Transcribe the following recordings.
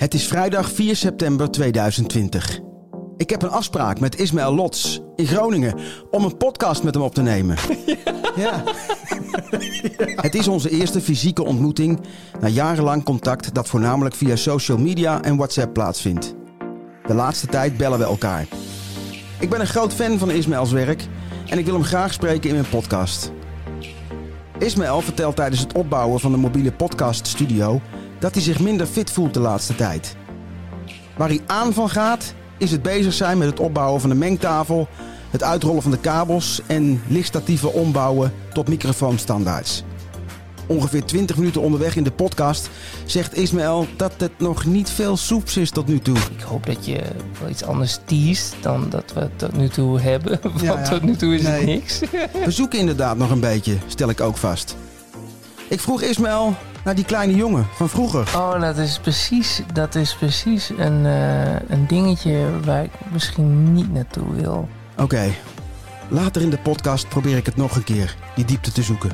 Het is vrijdag 4 september 2020. Ik heb een afspraak met Ismaël Lots in Groningen om een podcast met hem op te nemen. Ja. Het is onze eerste fysieke ontmoeting na jarenlang contact dat voornamelijk via social media en WhatsApp plaatsvindt. De laatste tijd bellen we elkaar. Ik ben een groot fan van Ismaëls werk en ik wil hem graag spreken in mijn podcast. Ismaël vertelt tijdens het opbouwen van de mobiele podcaststudio dat hij zich minder fit voelt de laatste tijd. Waar hij aan van gaat, is het bezig zijn met het opbouwen van de mengtafel, het uitrollen van de kabels en lichtstatieven ombouwen tot microfoonstandaards. Ongeveer 20 minuten onderweg in de podcast zegt Ismaël dat het nog niet veel soeps is tot nu toe. Ik hoop dat je wel iets anders teest dan dat we tot nu toe hebben. Want Ja, ja. tot nu toe is Nee. het niks. We zoeken inderdaad nog een beetje, stel ik ook vast. Ik vroeg Ismaël naar die kleine jongen van vroeger. Oh, dat is precies, dat is precies een, eh, een dingetje waar ik misschien niet naartoe wil. Oké, later in de podcast probeer ik het nog een keer, die diepte te zoeken.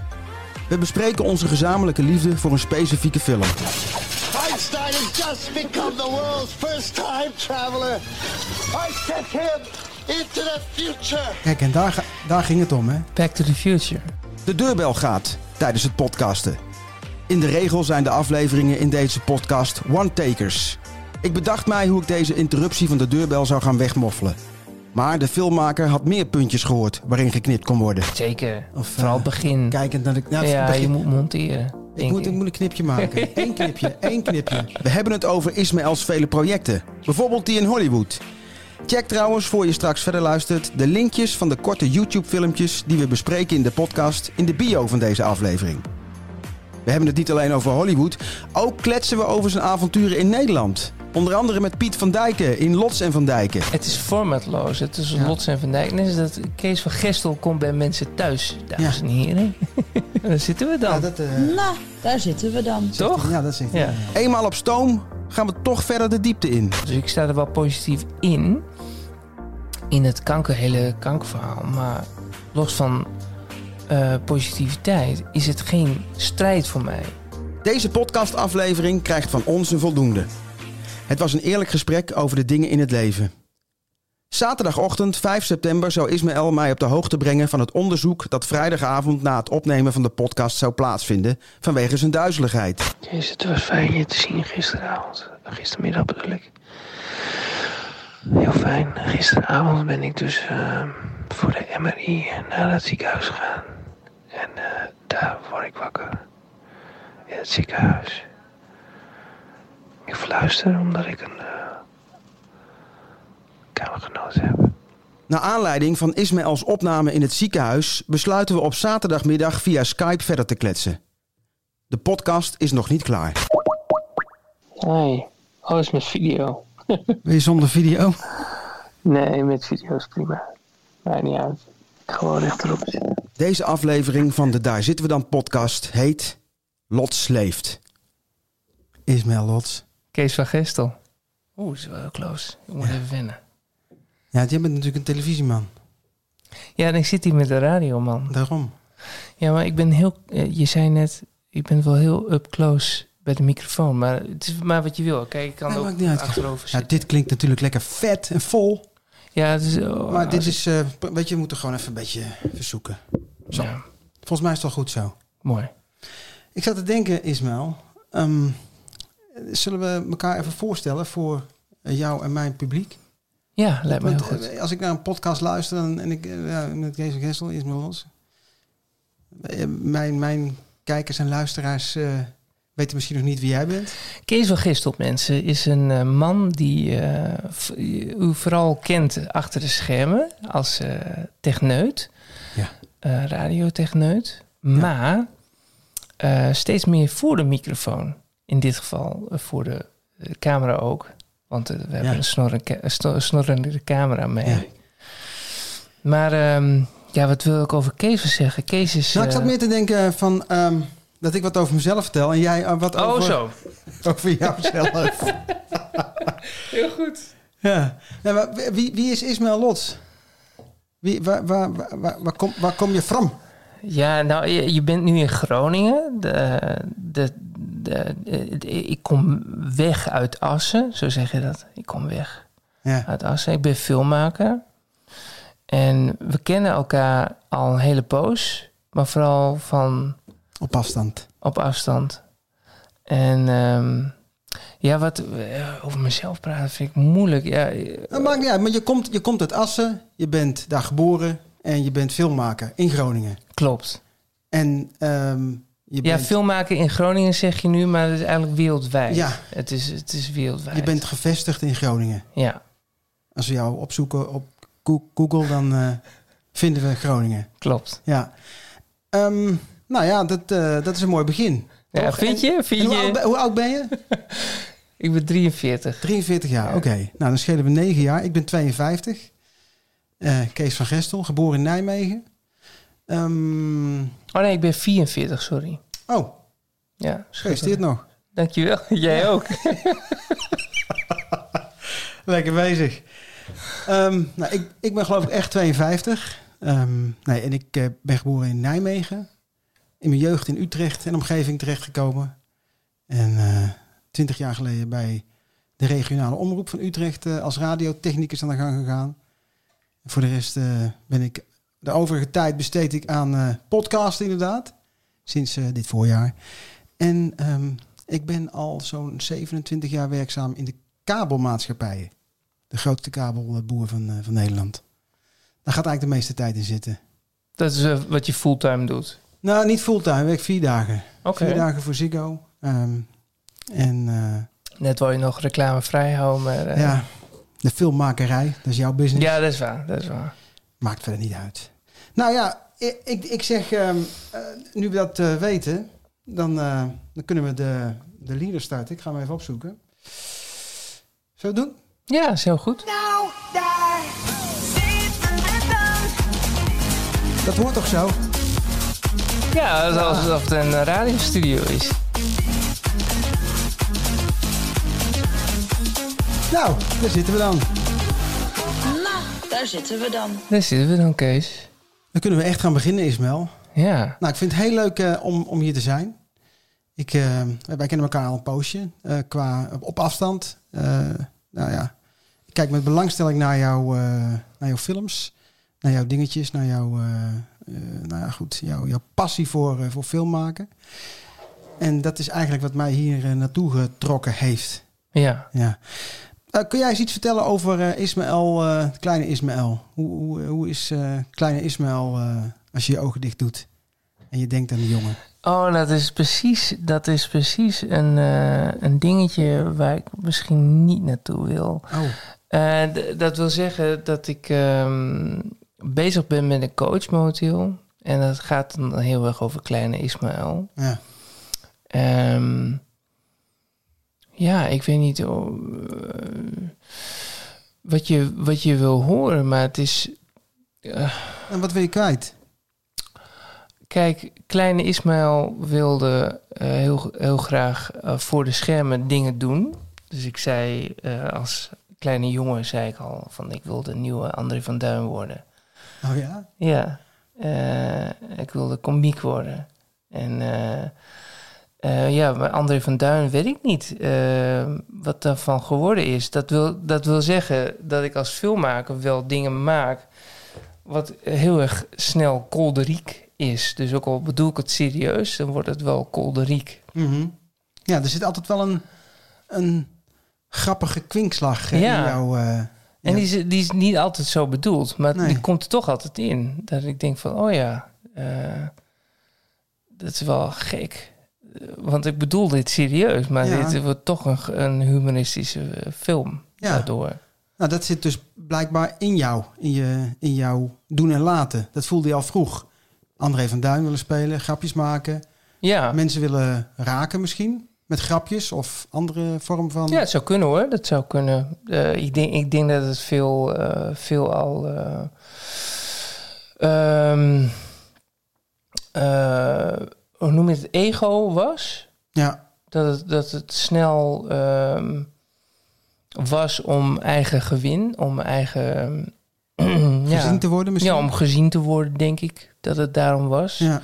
We bespreken onze gezamenlijke liefde voor een specifieke film. Einstein has just become the world's first time traveler. I sent him into the future. Kijk, en daar, daar ging het om, hè? Back to the Future. De deurbel gaat tijdens het podcasten. In de regel zijn de afleveringen in deze podcast one-takers. Ik bedacht mij hoe ik deze interruptie van de deurbel zou gaan wegmoffelen. Maar de filmmaker had meer puntjes gehoord waarin geknipt kon worden. Zeker. Of, Vooral eh, het begin. Kijkend naar de... Nou, ja, begin- je moet monteren. Ik moet, ik moet een knipje maken. Eén knipje, één knipje. We hebben het over Ismaëls vele projecten. Bijvoorbeeld die in Hollywood. Check trouwens, voor je straks verder luistert, de linkjes van de korte YouTube-filmpjes die we bespreken in de podcast in de bio van deze aflevering. We hebben het niet alleen over Hollywood, ook kletsen we over zijn avonturen in Nederland. Onder andere met Piet van Dijken in Lots en van Dijken. Het is formatloos. Het is Ja. Lots en Van Dijk. Net als dat Kees van Gestel komt bij mensen thuis, dames Ja. en heren. Daar zitten we dan. dat, Nou, daar zitten we dan. Toch? ja, dat Ja. Eenmaal op stoom gaan we toch verder de diepte in. Dus ik sta er wel positief in. In het kanker, hele kankerverhaal. Maar los van eh, positiviteit is het geen strijd voor mij. Deze podcastaflevering krijgt van ons een voldoende. Het was een eerlijk gesprek over de dingen in het leven. Zaterdagochtend 5 september zou Ismaël mij op de hoogte brengen van het onderzoek dat vrijdagavond na het opnemen van de podcast zou plaatsvinden vanwege zijn duizeligheid. Kees, het was fijn je te zien gisteravond. Gistermiddag bedoel ik. Heel fijn. Gisteravond ben ik dus eh, voor de MRI naar het ziekenhuis gegaan. En eh, daar word ik wakker. In het ziekenhuis. Ik fluister omdat ik een eh, kamergenoot heb. Naar aanleiding van Ismaëls opname in het ziekenhuis besluiten we op zaterdagmiddag via Skype verder te kletsen. De podcast is nog niet klaar. Hey, alles met video. Wil je zonder video? Nee, met video is prima. Maakt niet uit. Gewoon rechterop zitten. Deze aflevering van de Daar zitten we dan podcast heet Lots leeft. Ismaël Lots. Kees van Gestel. Oeh, is wel heel close. Ik moet even wennen. Ja, jij bent natuurlijk een televisieman. Ja, en ik zit hier met de radio, man. Daarom. Ja, maar ik ben heel... eh, Je zei net, je bent wel heel up close bij de microfoon. Maar het is maar wat je wil. Kijk, ik kan Ja, ook achterover Ja, zitten. dit klinkt natuurlijk lekker vet en vol. Ja, oh, Maar dit is, eh, weet je, we moeten gewoon even een beetje verzoeken. zo. Ja, Volgens mij is het wel goed zo. mooi. Ik zat te denken, Ismaël. ehm, zullen we elkaar even voorstellen voor jou en mijn publiek? Ja, lijkt me heel goed. eh, Als ik naar een podcast luister dan, en ik eh, ja, met Kees en Gessel, Ismaël Lots. eh, Mijn, mijn kijkers en luisteraars weten misschien nog niet wie jij bent. Kees van Gestel, mensen, is een eh, man die eh, u vooral kent achter de schermen als eh techneut, Ja. radiotechneut, maar steeds meer voor de microfoon. In dit geval voor de camera ook, want we hebben een snorren- een sno- snorrende camera mee. Ja. Maar ehm, ja, wat wil ik over Kees zeggen? Kees is... Nou, ik zat meer te denken van ehm, dat ik wat over mezelf vertel en jij eh, wat Oh, over, zo. over jouzelf. Heel goed. ja. Maar wie, wie is Ismaël Lots? Wie, waar, waar, waar, waar, waar kom, waar kom je from? Ja, nou, je, je bent nu in Groningen. De, de, de, de- de- ik kom weg uit Assen, zo zeg je dat. Ik kom weg Ja. uit Assen. Ik ben filmmaker. En we kennen elkaar al een hele poos, maar vooral van Op afstand. op afstand. En ehm, ja, wat eh, over mezelf praten vind ik moeilijk. Ja, maakt niet uit, maar je komt, je komt uit Assen. Je bent daar geboren. En je bent filmmaker in Groningen. klopt. En ehm, je, Ja, bent, filmmaker in Groningen zeg je nu, maar het is eigenlijk wereldwijd. Ja. Het is, het is wereldwijd. je bent gevestigd in Groningen. Ja, Als we jou opzoeken op Go- Google, dan eh, vinden we Groningen. klopt. Ja. Ehm, nou ja, dat, eh, dat is een mooi begin. Ja, vind je? Vind hoe, je? oud, ben- hoe oud ben je? Ik ben 43. 43 jaar, oké. Nou, dan schelen we 9 jaar. Ik ben 52. Eh, Kees van Gestel, geboren in Nijmegen. Ehm, Oh nee, ik ben 44, sorry. oh, Ja, gefeliciteerd nog. Dankjewel. Jij ook. Lekker bezig. Ehm, nou, ik, ik ben geloof ik echt 52. Ehm, nee, en ik eh, ben geboren in Nijmegen. In mijn jeugd in Utrecht en omgeving terechtgekomen. En eh, twintig jaar geleden bij de regionale omroep van Utrecht eh, als radiotechnicus aan de gang gegaan. Voor de rest eh, ben ik de overige tijd besteed ik aan podcasten inderdaad. Sinds dit voorjaar. En ehm, ik ben al zo'n 27 jaar werkzaam in de kabelmaatschappijen. De grootste kabelboer van, van Nederland. Daar gaat eigenlijk de meeste tijd in zitten. Dat is wat je fulltime doet. Nou, niet fulltime, ik werk vier dagen. Oké. Vier dagen voor Ziggo. Ehm, en eh, Net wil je nog reclame vrij houden, maar... eh, ja, de filmmakerij, dat is jouw business. ja, dat is waar. Dat is waar. Maakt verder niet uit. Nou ja, ik, ik, ik zeg, ehm, eh, nu we dat eh, weten, dan, eh, dan kunnen we de, de leader starten. Ik ga hem even opzoeken. Zullen we het doen? Ja, is heel goed. Nou, daar. Dat hoort toch zo? Ja, het is alsof het een radiostudio is. Nou, daar zitten we dan. Nou, daar zitten we dan. Daar zitten we dan, Kees. Dan kunnen we echt gaan beginnen, Ismael. Ja. Nou, ik vind het heel leuk eh, om, om hier te zijn. Ik, eh, wij kennen elkaar al een poosje, eh, qua, op, afstand. Eh, nou ja, ik kijk met belangstelling naar, jou, eh, naar jouw films, naar jouw dingetjes, naar jouw, nou ja, goed, jouw, jouw passie voor, eh, voor film maken. En dat is eigenlijk wat mij hier eh, naartoe getrokken heeft. Ja. Ja. Eh, kun jij eens iets vertellen over eh, Ismaël, eh, kleine Ismaël? Hoe, hoe, hoe is eh, kleine Ismaël eh, als je je ogen dicht doet en je denkt aan die jongen? Oh, dat is precies, dat is precies een, eh, een dingetje waar ik misschien niet naartoe wil. Oh, Eh, dat wil zeggen dat ik ehm, bezig ben met een coach momenteel. En dat gaat dan heel erg over kleine Ismaël. ja. Ehm, ja, ik weet niet eh, wat, je, wat je wil horen, maar het is... eh, En wat wil je kwijt? Kijk, kleine Ismaël wilde eh, heel, heel graag voor de schermen dingen doen. Dus ik zei, als kleine jongen zei ik al van ik wilde een nieuwe André van Duin worden. Oh ja? Ja, eh, ik wilde komiek worden. En eh, eh, ja, maar André van Duin weet ik niet wat daarvan geworden is. Dat wil, dat wil zeggen dat ik als filmmaker wel dingen maak wat heel erg snel kolderiek is. Dus ook al bedoel ik het serieus, dan wordt het wel kolderiek. Mhm. Ja, er zit altijd wel een, een grappige kwinkslag Ja. in jouw... eh, En ja. die, is, die is niet altijd zo bedoeld, maar Nee. die komt er toch altijd in. Dat ik denk van, oh ja, eh, dat is wel gek. Eh, Want ik bedoel dit serieus, maar Ja. dit wordt toch een, een humoristische eh, film Ja. daardoor. Nou, dat zit dus blijkbaar in jou, in, je, in jouw doen en laten. Dat voelde je al vroeg. André van Duin willen spelen, grapjes maken. Ja. Mensen willen raken misschien, met grapjes of andere vorm van... ja, het zou kunnen hoor. Dat zou kunnen. Eh, ik, denk, ik denk dat het veel, eh, veel al... eh, ehm, eh, hoe noem je het? Ego was. Ja, dat het, dat het snel ehm, was om eigen gewin, om eigen. ja, gezien te worden misschien. ja, om gezien te worden, denk ik dat het daarom was. Ja,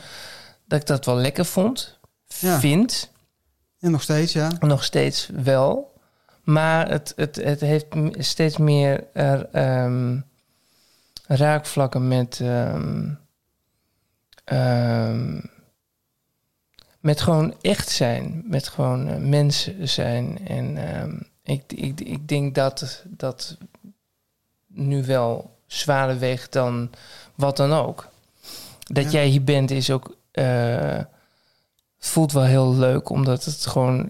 Dat ik dat wel lekker vond, Ja. vind. En nog steeds, ja. Nog steeds wel. Maar het, het, het heeft steeds meer er, ehm, raakvlakken met. ehm, ehm, met gewoon echt zijn. Met gewoon eh, mensen zijn. En ik, ik, ik denk dat dat nu wel zwaarder weegt dan wat dan ook. Dat Ja. jij hier bent is ook. Eh, voelt wel heel leuk, omdat het gewoon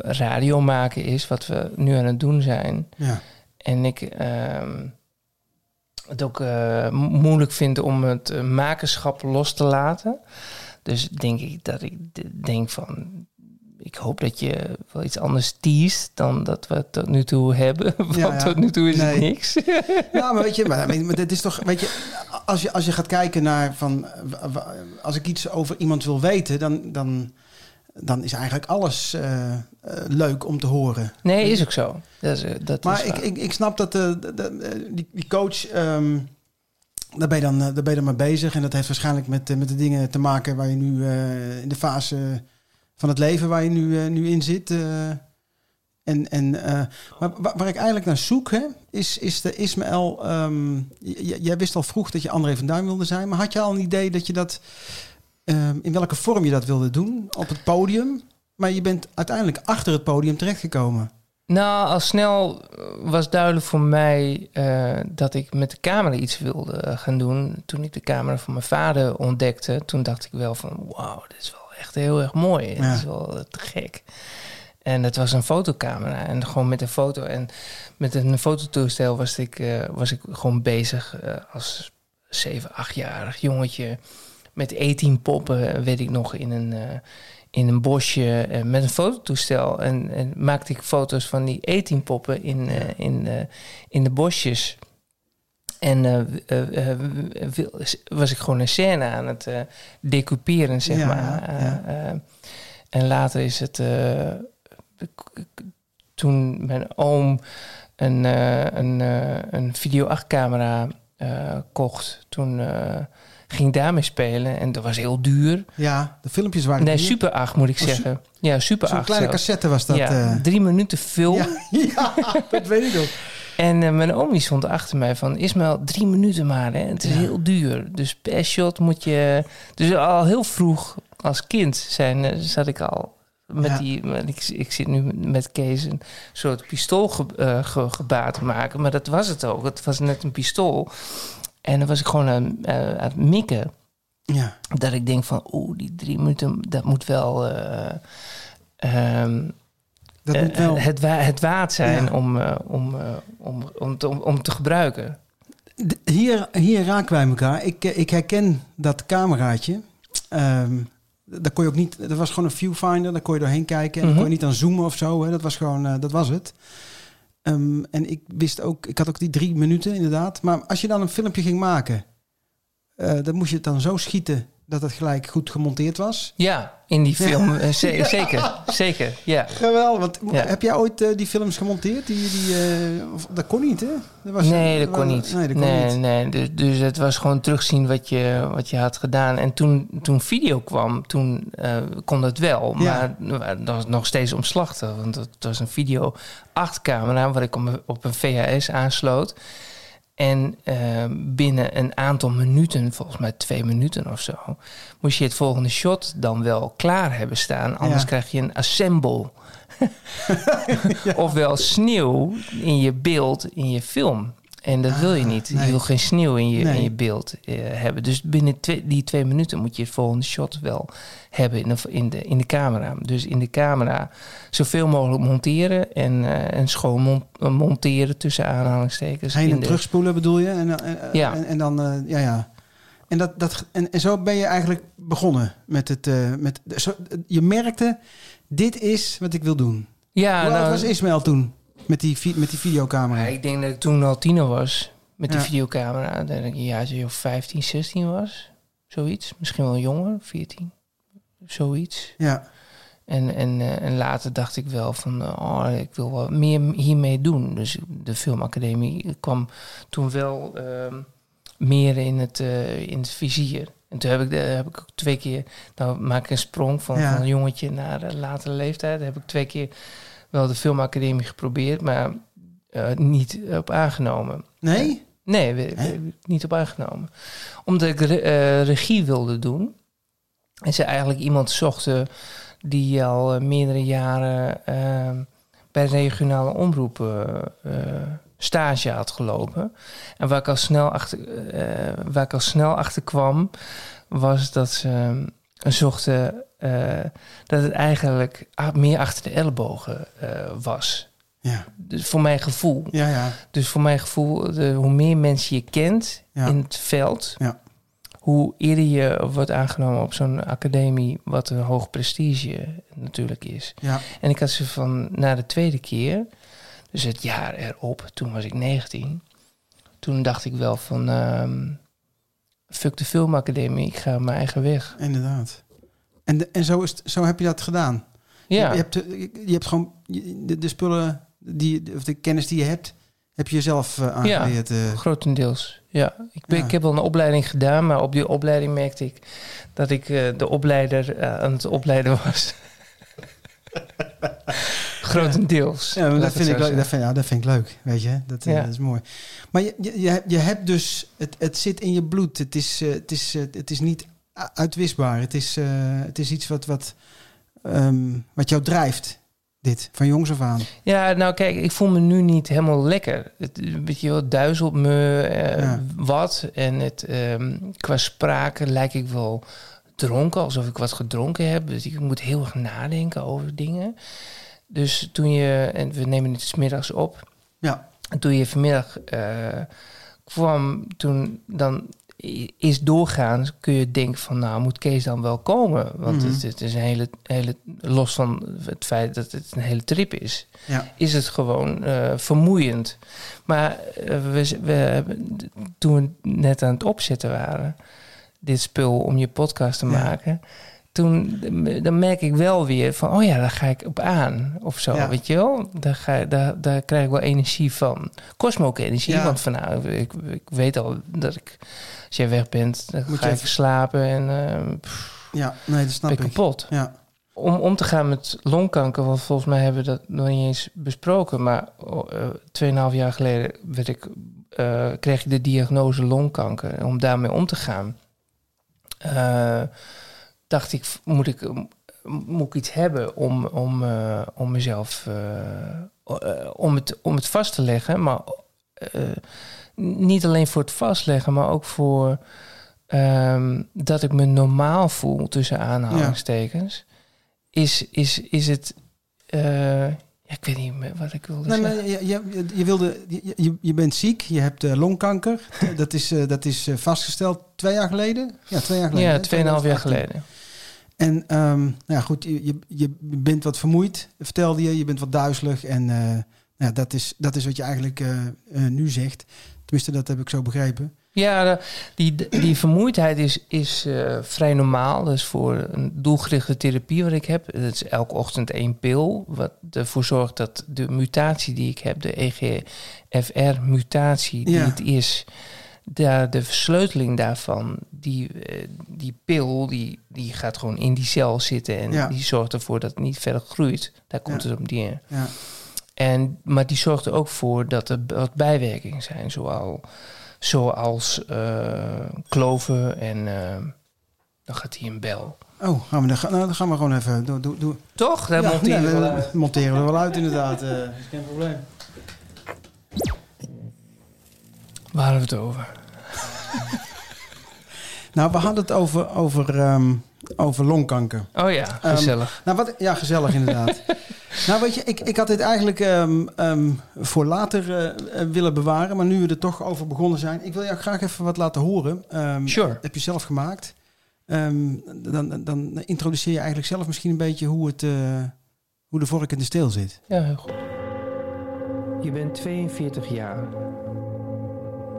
radio maken is, wat we nu aan het doen zijn. ja. En ik ehm, het ook eh, mo- moeilijk vind om het eh, makerschap los te laten. Dus denk ik dat ik denk van. Ik hoop dat je wel iets anders teest dan dat we tot nu toe hebben. Want Ja, ja. tot nu toe is het niks. Ja, maar weet je, maar, maar dit is toch, weet je, als je, als je gaat kijken naar van, als ik iets over iemand wil weten, dan, dan, dan is eigenlijk alles eh, eh, leuk om te horen. Nee, is ook zo. Dat is, eh, dat Maar is ik, ik, ik snap dat de, de- de- die, die coach, ehm, daar, ben je dan, daar ben je dan mee bezig. En dat heeft waarschijnlijk met, met de dingen te maken waar je nu in de fase van het leven waar je nu, eh, nu in zit. eh. en, en, eh, maar wa- waar ik eigenlijk naar zoek, hè, is, is de Ismaël. ehm, jij wist al vroeg dat je André van Duin wilde zijn. Maar had je al een idee dat je dat. ehm, in welke vorm je dat wilde doen? Op het podium. Maar je bent uiteindelijk achter het podium terechtgekomen. Nou, al snel was duidelijk voor mij dat ik met de camera iets wilde gaan doen. Toen ik de camera van mijn vader ontdekte, toen dacht ik wel van... wauw, dit is wel echt heel erg mooi. Ja. Het is wel eh, te gek. En het was een fotocamera. En gewoon met een foto en met een fototoestel was ik, eh, was ik gewoon bezig eh, als 7, 8-jarig jongetje. Met 18 poppen, weet ik nog, in een, eh, in een bosje eh, met een fototoestel. En, en maakte ik foto's van die 18 poppen in, eh, in, eh, in de bosjes. En eh, eh, eh, was ik gewoon een scène aan het decouperen, zeg Ja, maar. ja. En later is het... toen mijn oom een, een, een video 8 camera kocht, toen ging ik daarmee spelen. En dat was heel duur. Ja, de filmpjes waren Nee, duur. Super 8 moet ik Oh, su- zeggen. Ja, Super Zo'n 8. kleine zelfs. cassette was dat. ja, drie minuten film. ja, ja, dat weet ik nog. En eh, mijn oom die stond achter mij van... Ismael, drie minuten maar, hè. Het is Ja. heel duur. Dus per shot moet je... Dus al heel vroeg als kind zijn, eh, zat ik al met Ja. die... met- ik, ik zit nu met Kees een soort pistoolgebaar te maken. Maar dat was het ook. Het was net een pistool. En dan was ik gewoon aan, eh, aan het mikken. Ja, Dat ik denk van... Oeh, die drie minuten, dat moet wel... eh, ehm, dat eh, moet wel. het, wa- het waard zijn Ja. om, eh, om, eh, om, om, te, om, om te gebruiken. Hier, hier raken wij elkaar. Ik, ik herken dat cameraatje. Ehm daar kon je ook niet. Dat was gewoon een viewfinder. Daar kon je doorheen kijken. En dan Mhm. kon je niet aan zoomen of zo. Hè. Dat was gewoon. dat was het. Ehm, en ik wist ook. Ik had ook die drie minuten inderdaad. Maar als je dan een filmpje ging maken. eh, dan moest je het dan zo schieten dat het gelijk goed gemonteerd was. Ja, in die film. eh, ze- Zeker, zeker, ja. Geweldig. Want Ja. heb jij ooit eh, die films gemonteerd? Die, die, eh, of- dat kon niet, hè? Dat was, Nee, dat kon niet. Nee, dat kon nee, niet. nee. Dus, dus het was gewoon terugzien wat je, wat je had gedaan. En toen, toen video kwam, toen kon dat wel. Maar dat was nog steeds omslachtig. Want het was een video 8 camera waar ik op een VHS aansloot. En eh, binnen een aantal minuten, volgens mij twee minuten of zo, moest je het volgende shot dan wel klaar hebben staan. Anders Ja. krijg je een assemble. Ofwel sneeuw in je beeld, in je film. En dat wil je niet. Ah, nee. Je wil geen sneeuw in je, Nee. in je beeld eh, hebben. Dus binnen twee, die twee minuten moet je het volgende shot wel hebben in de, in, de, in de camera. Dus in de camera zoveel mogelijk monteren en, eh, en schoon mon- monteren tussen aanhalingstekens. Heen en de- terugspoelen bedoel je? En, eh, eh, Ja. en, en dan, eh, ja, ja. En, dat, dat, en, en zo ben je eigenlijk begonnen met het. eh, met, zo, je merkte, dit is wat ik wil doen. Ja, Hoe oud nou, was Ismaël toen? Met die, met die videocamera. Ja, ik denk dat ik toen al tiener was met die Ja. videocamera. Dat ik een jaartje of 15, 16 was. Zoiets. Misschien wel jonger, 14. Zoiets. Ja, En, en, eh, en later dacht ik wel van, oh, ik wil wat meer hiermee doen. Dus de filmacademie kwam toen wel ehm, meer in het, eh, in het vizier. En toen heb ik, de, heb ik ook twee keer, nou maak ik een sprong van, Ja. van een jongetje naar een latere leeftijd. Heb ik twee keer wel de filmacademie geprobeerd, maar eh, niet op aangenomen. Nee? Nee, we- Hè? we- niet op aangenomen. Omdat ik re- eh, regie wilde doen. En ze eigenlijk iemand zochten die al eh, meerdere jaren eh, bij regionale omroepen eh, stage had gelopen. En waar ik al snel achter, eh, waar ik al snel achter kwam, was dat ze eh, zochten eh, dat het eigenlijk meer achter de ellebogen eh, was. Ja. Dus voor mijn gevoel. Ja, ja. Dus voor mijn gevoel, de, hoe meer mensen je kent Ja. in het veld, Ja. hoe eerder je wordt aangenomen op zo'n academie, wat een hoog prestige natuurlijk is. Ja. En ik had ze van na de tweede keer, dus het jaar erop, toen was ik 19, toen dacht ik wel van, ehm, fuck de filmacademie, ik ga mijn eigen weg. Inderdaad. En, de- en zo, is zo heb je dat gedaan? Ja, Je, hebt, eh, je hebt gewoon de, de spullen, die, of de kennis die je hebt, heb je zelf eh, aangeleerd. eh. grotendeels. Ja, ik, ben, Ja. ik heb wel een opleiding gedaan, maar op die opleiding merkte ik dat ik de opleider aan het opleiden was. grotendeels. Ja, dat het vind, ik leuk, dat, vind, ja, dat vind ik leuk, weet je. Dat, eh, Ja. dat is mooi. Maar je, je, je, hebt- dus, het, het zit in je bloed. Het is, eh, het is, eh, het is niet uitwisbaar. Het is, het is iets wat, wat, ehm, wat jou drijft, dit, van jongs af aan. Ja, nou kijk, ik voel me nu niet helemaal lekker. Het weet je wel, duizelt me Ja. wat. En het, ehm, qua sprake lijk ik wel dronken, alsof ik wat gedronken heb. Dus ik moet heel erg nadenken over dingen. Dus toen je, en we nemen het 's middags op. Ja, En toen je vanmiddag eh, kwam, toen dan is doorgaan, kun je denken van, nou moet Kees dan wel komen? Want Mhm. het, het is een hele, hele, los van het feit dat het een hele trip is, ja, is het gewoon eh, vermoeiend. Maar eh, we, we, toen we net aan het opzetten waren, dit spul om je podcast te Ja. maken, toen dan merk ik wel weer van, oh ja, daar ga ik op aan of zo, Ja. weet je wel? Daar, ga, daar, daar krijg ik wel energie van. Kost me ook energie, Ja. want van, nou, ik, ik weet al dat ik, als jij weg bent, dan Moet ga je ik even- slapen en eh, pff, ja, nee, dat snap ben ik ik. kapot. Ja, Om om te gaan met longkanker, want volgens mij hebben we dat nog niet eens besproken. Maar eh, 2,5 jaar geleden werd ik, eh, kreeg ik de diagnose longkanker. Om daarmee om te gaan, eh, dacht ik, moet ik, moet ik iets hebben om, om, eh, om mezelf, eh, eh, om, het, om het vast te leggen. Maar niet alleen voor het vastleggen, maar ook voor ehm, dat ik me normaal voel tussen aanhalingstekens. Is, is, is het. Ja, ik weet niet meer wat ik wilde nee, zeggen. je, je, je, wilde, je, je, bent ziek, je hebt eh, longkanker. dat is, eh, dat is eh, vastgesteld twee jaar geleden? Ja, twee jaar geleden. ja? 2,5 jaar 2018. geleden. En ehm, nou ja, goed, je, je, je bent wat vermoeid, vertelde je. Je bent wat duizelig. En nou ja, dat, is, dat is wat je eigenlijk nu zegt. Tenminste, dat heb ik zo begrepen. Ja, de- die, die vermoeidheid is, is eh, vrij normaal. Dus voor een doelgerichte therapie wat ik heb, dat is elke ochtend één pil. Wat ervoor zorgt dat de mutatie die ik heb, de EGFR-mutatie die Ja. het is, daar, de versleuteling daarvan, die, eh, die pil, die, die gaat gewoon in die cel zitten en Ja. die zorgt ervoor dat het niet verder groeit. Daar komt Ja. het op neer. Ja, En, maar die zorgt er ook voor dat er wat bijwerkingen zijn, zoal, zoals eh, kloven en eh, dan gaat hij een bel. Oh, gaan we, dan, gaan- nou, dan gaan we gewoon even... Doe, doe, doe. Toch? Ja, monteren nee, we we- wel uit. monteren we er wel uit inderdaad. eh is geen probleem. Waar hadden we het over? Nou, we hadden het over, over, ehm, over longkanker. Oh ja, Ehm, gezellig. Nou, wat, ja, gezellig inderdaad. nou, weet je, ik, ik had dit eigenlijk ehm, ehm, voor later eh, eh, willen bewaren. Maar nu we er toch over begonnen zijn. Ik wil jou graag even wat laten horen. Ehm, Sure. Heb je zelf gemaakt. Ehm, dan, dan introduceer je eigenlijk zelf misschien een beetje hoe, het, eh, hoe de vork in de steel zit. Ja, heel goed. Je bent 42 jaar.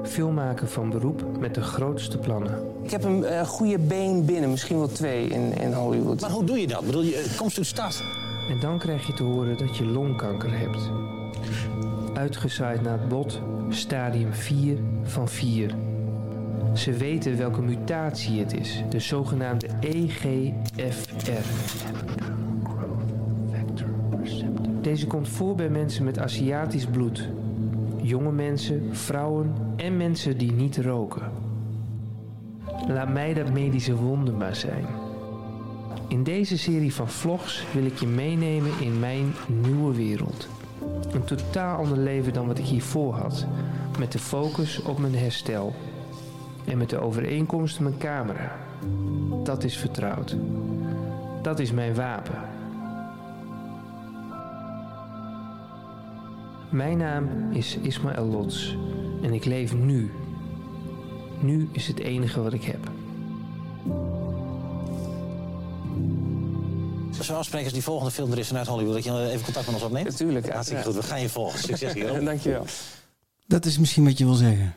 Filmmaker van beroep met de grootste plannen. Ik heb een eh, goede been binnen, misschien wel twee in, in Hollywood. Maar hoe doe je dat? Ik bedoel, je komst uit de stad. En dan krijg je te horen dat je longkanker hebt. Uitgezaaid naar het bot, stadium 4 van 4. Ze weten welke mutatie het is, de zogenaamde EGFR. Deze komt voor bij mensen met Aziatisch bloed. Jonge mensen, vrouwen en mensen die niet roken. Laat mij dat medische wonder maar zijn. In deze serie van vlogs wil ik je meenemen in mijn nieuwe wereld. Een totaal ander leven dan wat ik hiervoor had. Met de focus op mijn herstel. En met de overeenkomst mijn camera. Dat is vertrouwd. Dat is mijn wapen. Mijn naam is Ismaël Lots en ik leef nu. Nu is het enige wat ik heb. We afspreken als die volgende film er is vanuit Hollywood... dat je even contact met ons opneemt? Natuurlijk. Hartstikke goed, we gaan je volgen. Succes hier. Dankjewel. Dat is misschien wat je wil zeggen.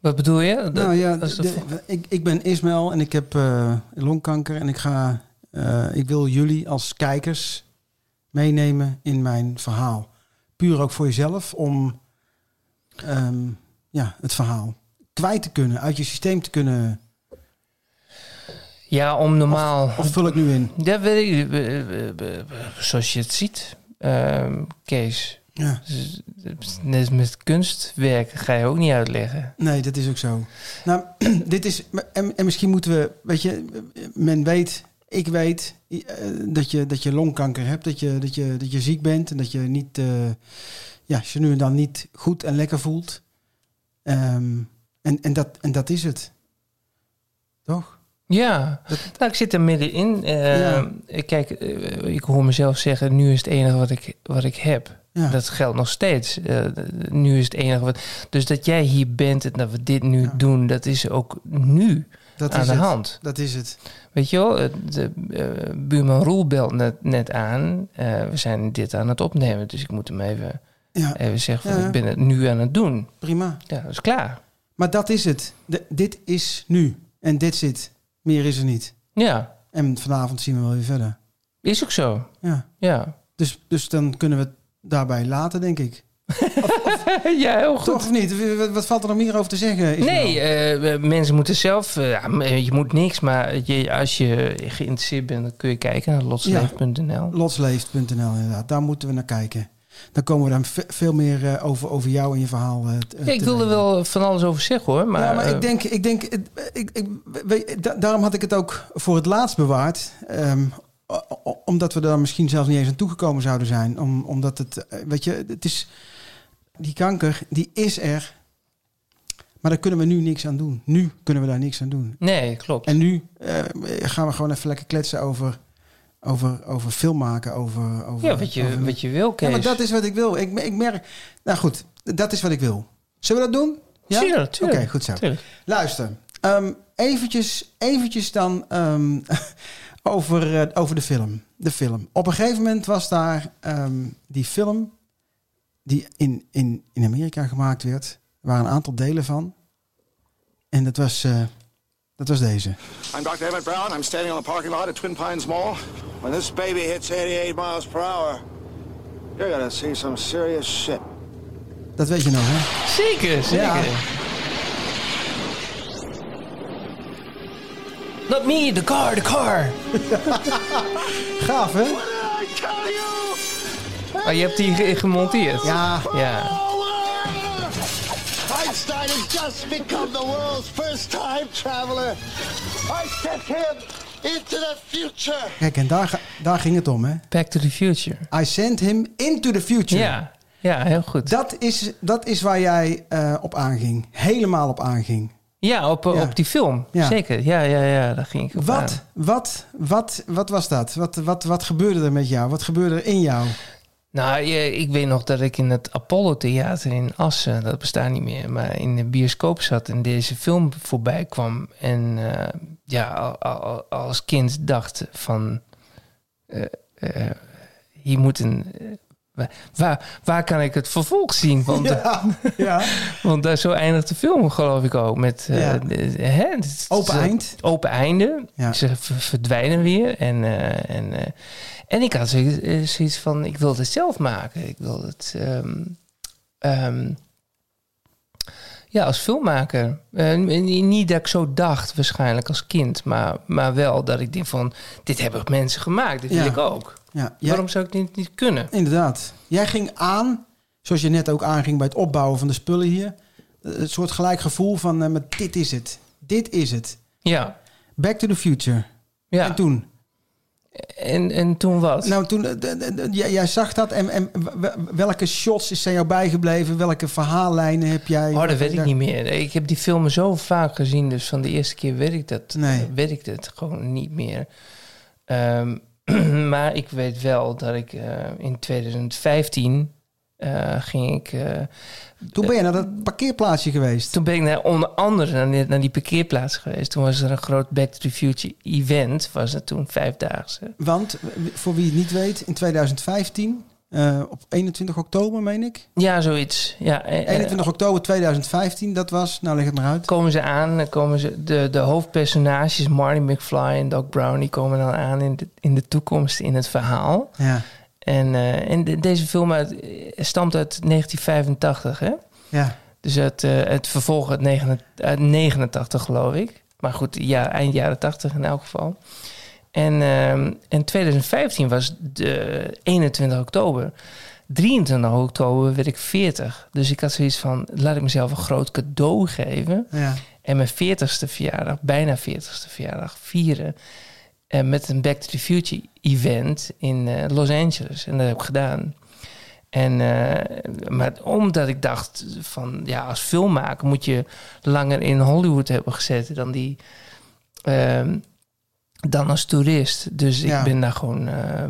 Wat bedoel je? Dat- nou ja, de de- ik, ik ben Ismaël en ik heb eh, longkanker. En ik, ga, eh, ik wil jullie als kijkers meenemen in mijn verhaal. Puur ook voor jezelf om ehm, ja, het verhaal kwijt te kunnen, uit je systeem te kunnen. ja, om normaal... Of vul ik nu in? Ja, weet ik, zoals je het ziet, ehm, Kees. Ja. Net met kunstwerk ga je ook niet uitleggen. Nee, dat is ook zo. Nou, dit is. En, en misschien moeten we. Weet je, men weet, ik weet eh, dat, je, dat je longkanker hebt, dat je, dat, je, dat je ziek bent en dat je niet. eh, ja, je nu en dan niet goed en lekker voelt. Ehm, en, en, dat, en dat is het. Toch? Ja, nou, ik zit er middenin. Ja. Kijk, eh, ik hoor mezelf zeggen, nu is het enige wat ik, wat ik heb. Ja. Dat geldt nog steeds. Nu is het enige wat... Dus dat jij hier bent en dat we dit nu Ja. doen, dat is ook nu Dat aan is de het. hand. Dat is het. Weet je wel, de eh, buurman Roel belt net, net aan. Eh, we zijn dit aan het opnemen, dus ik moet hem even, Ja, even zeggen van, Ja. ik ben het nu aan het doen. prima. Ja, dat is klaar. Maar dat is het. De- dit is nu. En dit zit. Meer is er niet. Ja, En vanavond zien we wel weer verder. is ook zo. Ja. Ja, Dus, dus dan kunnen we het daarbij laten, denk ik. ja heel goed. Toch of niet? Wat, wat valt er nog meer over te zeggen? Nee, eh, mensen moeten zelf... eh, ja, m- je moet niks, maar je, als je geïnteresseerd bent... dan kun je kijken naar lotsleef.nl. Lotsleeft.nl inderdaad. Daar moeten we naar kijken. Dan komen we dan ve- veel meer eh, over, over jou en je verhaal. eh, Ja, ik te wil er weten. wel van alles over zeggen, hoor. Maar, ja, maar eh, ik denk, ik denk ik, ik, weet- da- daarom had ik het ook voor het laatst bewaard. Ehm, omdat we daar misschien zelfs niet eens aan toegekomen zouden zijn. Om, omdat het, eh, weet je, het is, die kanker, die is er. Maar daar kunnen we nu niks aan doen. Nu kunnen we daar niks aan doen. Nee, klopt. En nu eh, gaan we gewoon even lekker kletsen over, over, over film maken. Over, over, ja, wat je, over- wat je wil, Kees. Ja, maar dat is wat ik wil. Ik, ik merk... Nou goed, dat is wat ik wil. Zullen we dat doen? Ja? Tuurlijk. Oké, goed zo. Tuurlijk. Luister, ehm, eventjes, eventjes dan ehm, over, eh, over de film. De film. Op een gegeven moment was daar ehm, die film die in, in, in Amerika gemaakt werd. Er waren een aantal delen van. En dat was, eh, dat was deze. I'm Dr. Emmett Brown. I'm standing on the parking lot at Twin Pines Mall. When this baby hits 88 miles per hour, you're gonna see some serious shit. Dat weet je nog, hè? Zeker, zeker. Ja. Not me, the car, the car. Gaaf, hè? Oh, je hebt die ge- gemonteerd? Ja, Ja. Einstein has just become the world's first time traveler. I sent him into the future. kijk, en daar, ga- daar ging het om, hè? Back to the Future. I sent him into the future. Ja, ja heel goed. Dat is, dat is waar jij eh, op aanging. Helemaal op aanging. ja, op, Ja. op die film. Ja. Zeker. Ja, ja, ja, daar ging ik op aan. Wat, wat, wat, wat was dat? Wat, wat, wat gebeurde er met jou? Wat gebeurde er in jou? Nou, ik weet nog dat ik in het Apollo Theater in Assen, dat bestaat niet meer, maar in de bioscoop zat en deze film voorbij kwam. En eh, ja, al- al- als kind dacht van, eh, eh, hier moet een... waar- waar, kan ik het vervolg zien? Want, Ja, ja. want daar zo eindigt de film, geloof ik ook. Met Ja. hè, Open eind. Open einde. Ze verdwijnen weer. En, en, en ik had zoiets, eh, van, ik wil het zelf maken. Ik wil het... ehm, ehm, Ja, als filmmaker. Eh, n- niet dat ik zo dacht, waarschijnlijk als kind. Maar, maar wel dat ik denk van... dit hebben mensen gemaakt, dit Ja. wil ik ook. Ja, jij- Waarom zou ik dit niet kunnen? Inderdaad. Jij ging aan, zoals je net ook aanging bij het opbouwen van de spullen hier. eh, Een soort gelijk gevoel van, eh, maar dit is het. Dit is het. Ja, Back to the future. ja. En toen? En, en toen wat? Nou, toen, eh, d- d- jij, jij zag dat en, en welke shots is zijn jou bijgebleven? Welke verhaallijnen heb jij? Oh, dat weet ik niet meer. Ik heb die filmen zo vaak gezien, dus van de eerste keer weet ik dat, Nee. weet ik het gewoon niet meer. Ehm, maar ik weet wel dat ik eh, in 2015 eh, ging ik. eh, Toen ben je naar dat parkeerplaatsje geweest. toen ben ik naar, onder andere naar die, naar die parkeerplaats geweest. Toen was er een groot Back to the Future event. Was het toen vijfdaagse. Want, voor wie het niet weet, in 2015, eh, op 21 oktober meen ik. Ja, zoiets. Ja, eh, eh, 21 oktober 2015, dat was, nou leg het maar uit. komen ze aan, dan komen ze, de, de hoofdpersonages, Marty McFly en Doc Brown, die komen dan aan in de, in de toekomst in het verhaal. Ja, En, eh, en de- deze film uit, eh, stamt uit 1985, hè? ja. Dus het, eh, het vervolg uit, 89 uit 89, geloof ik. Maar goed, ja, eind jaren 80 in elk geval. En, ehm en 2015 was de 21 oktober. 23 oktober werd ik 40. Dus ik had zoiets van, laat ik mezelf een groot cadeau geven. ja. En mijn 40ste verjaardag, bijna 40ste verjaardag, vieren. Eh, met een Back to the Future event in eh, Los Angeles. En dat heb ik gedaan. En, eh, maar omdat ik dacht van, ja, als filmmaker moet je langer in Hollywood hebben gezeten dan die... dan als toerist. Dus Ja. ik ben daar gewoon eh,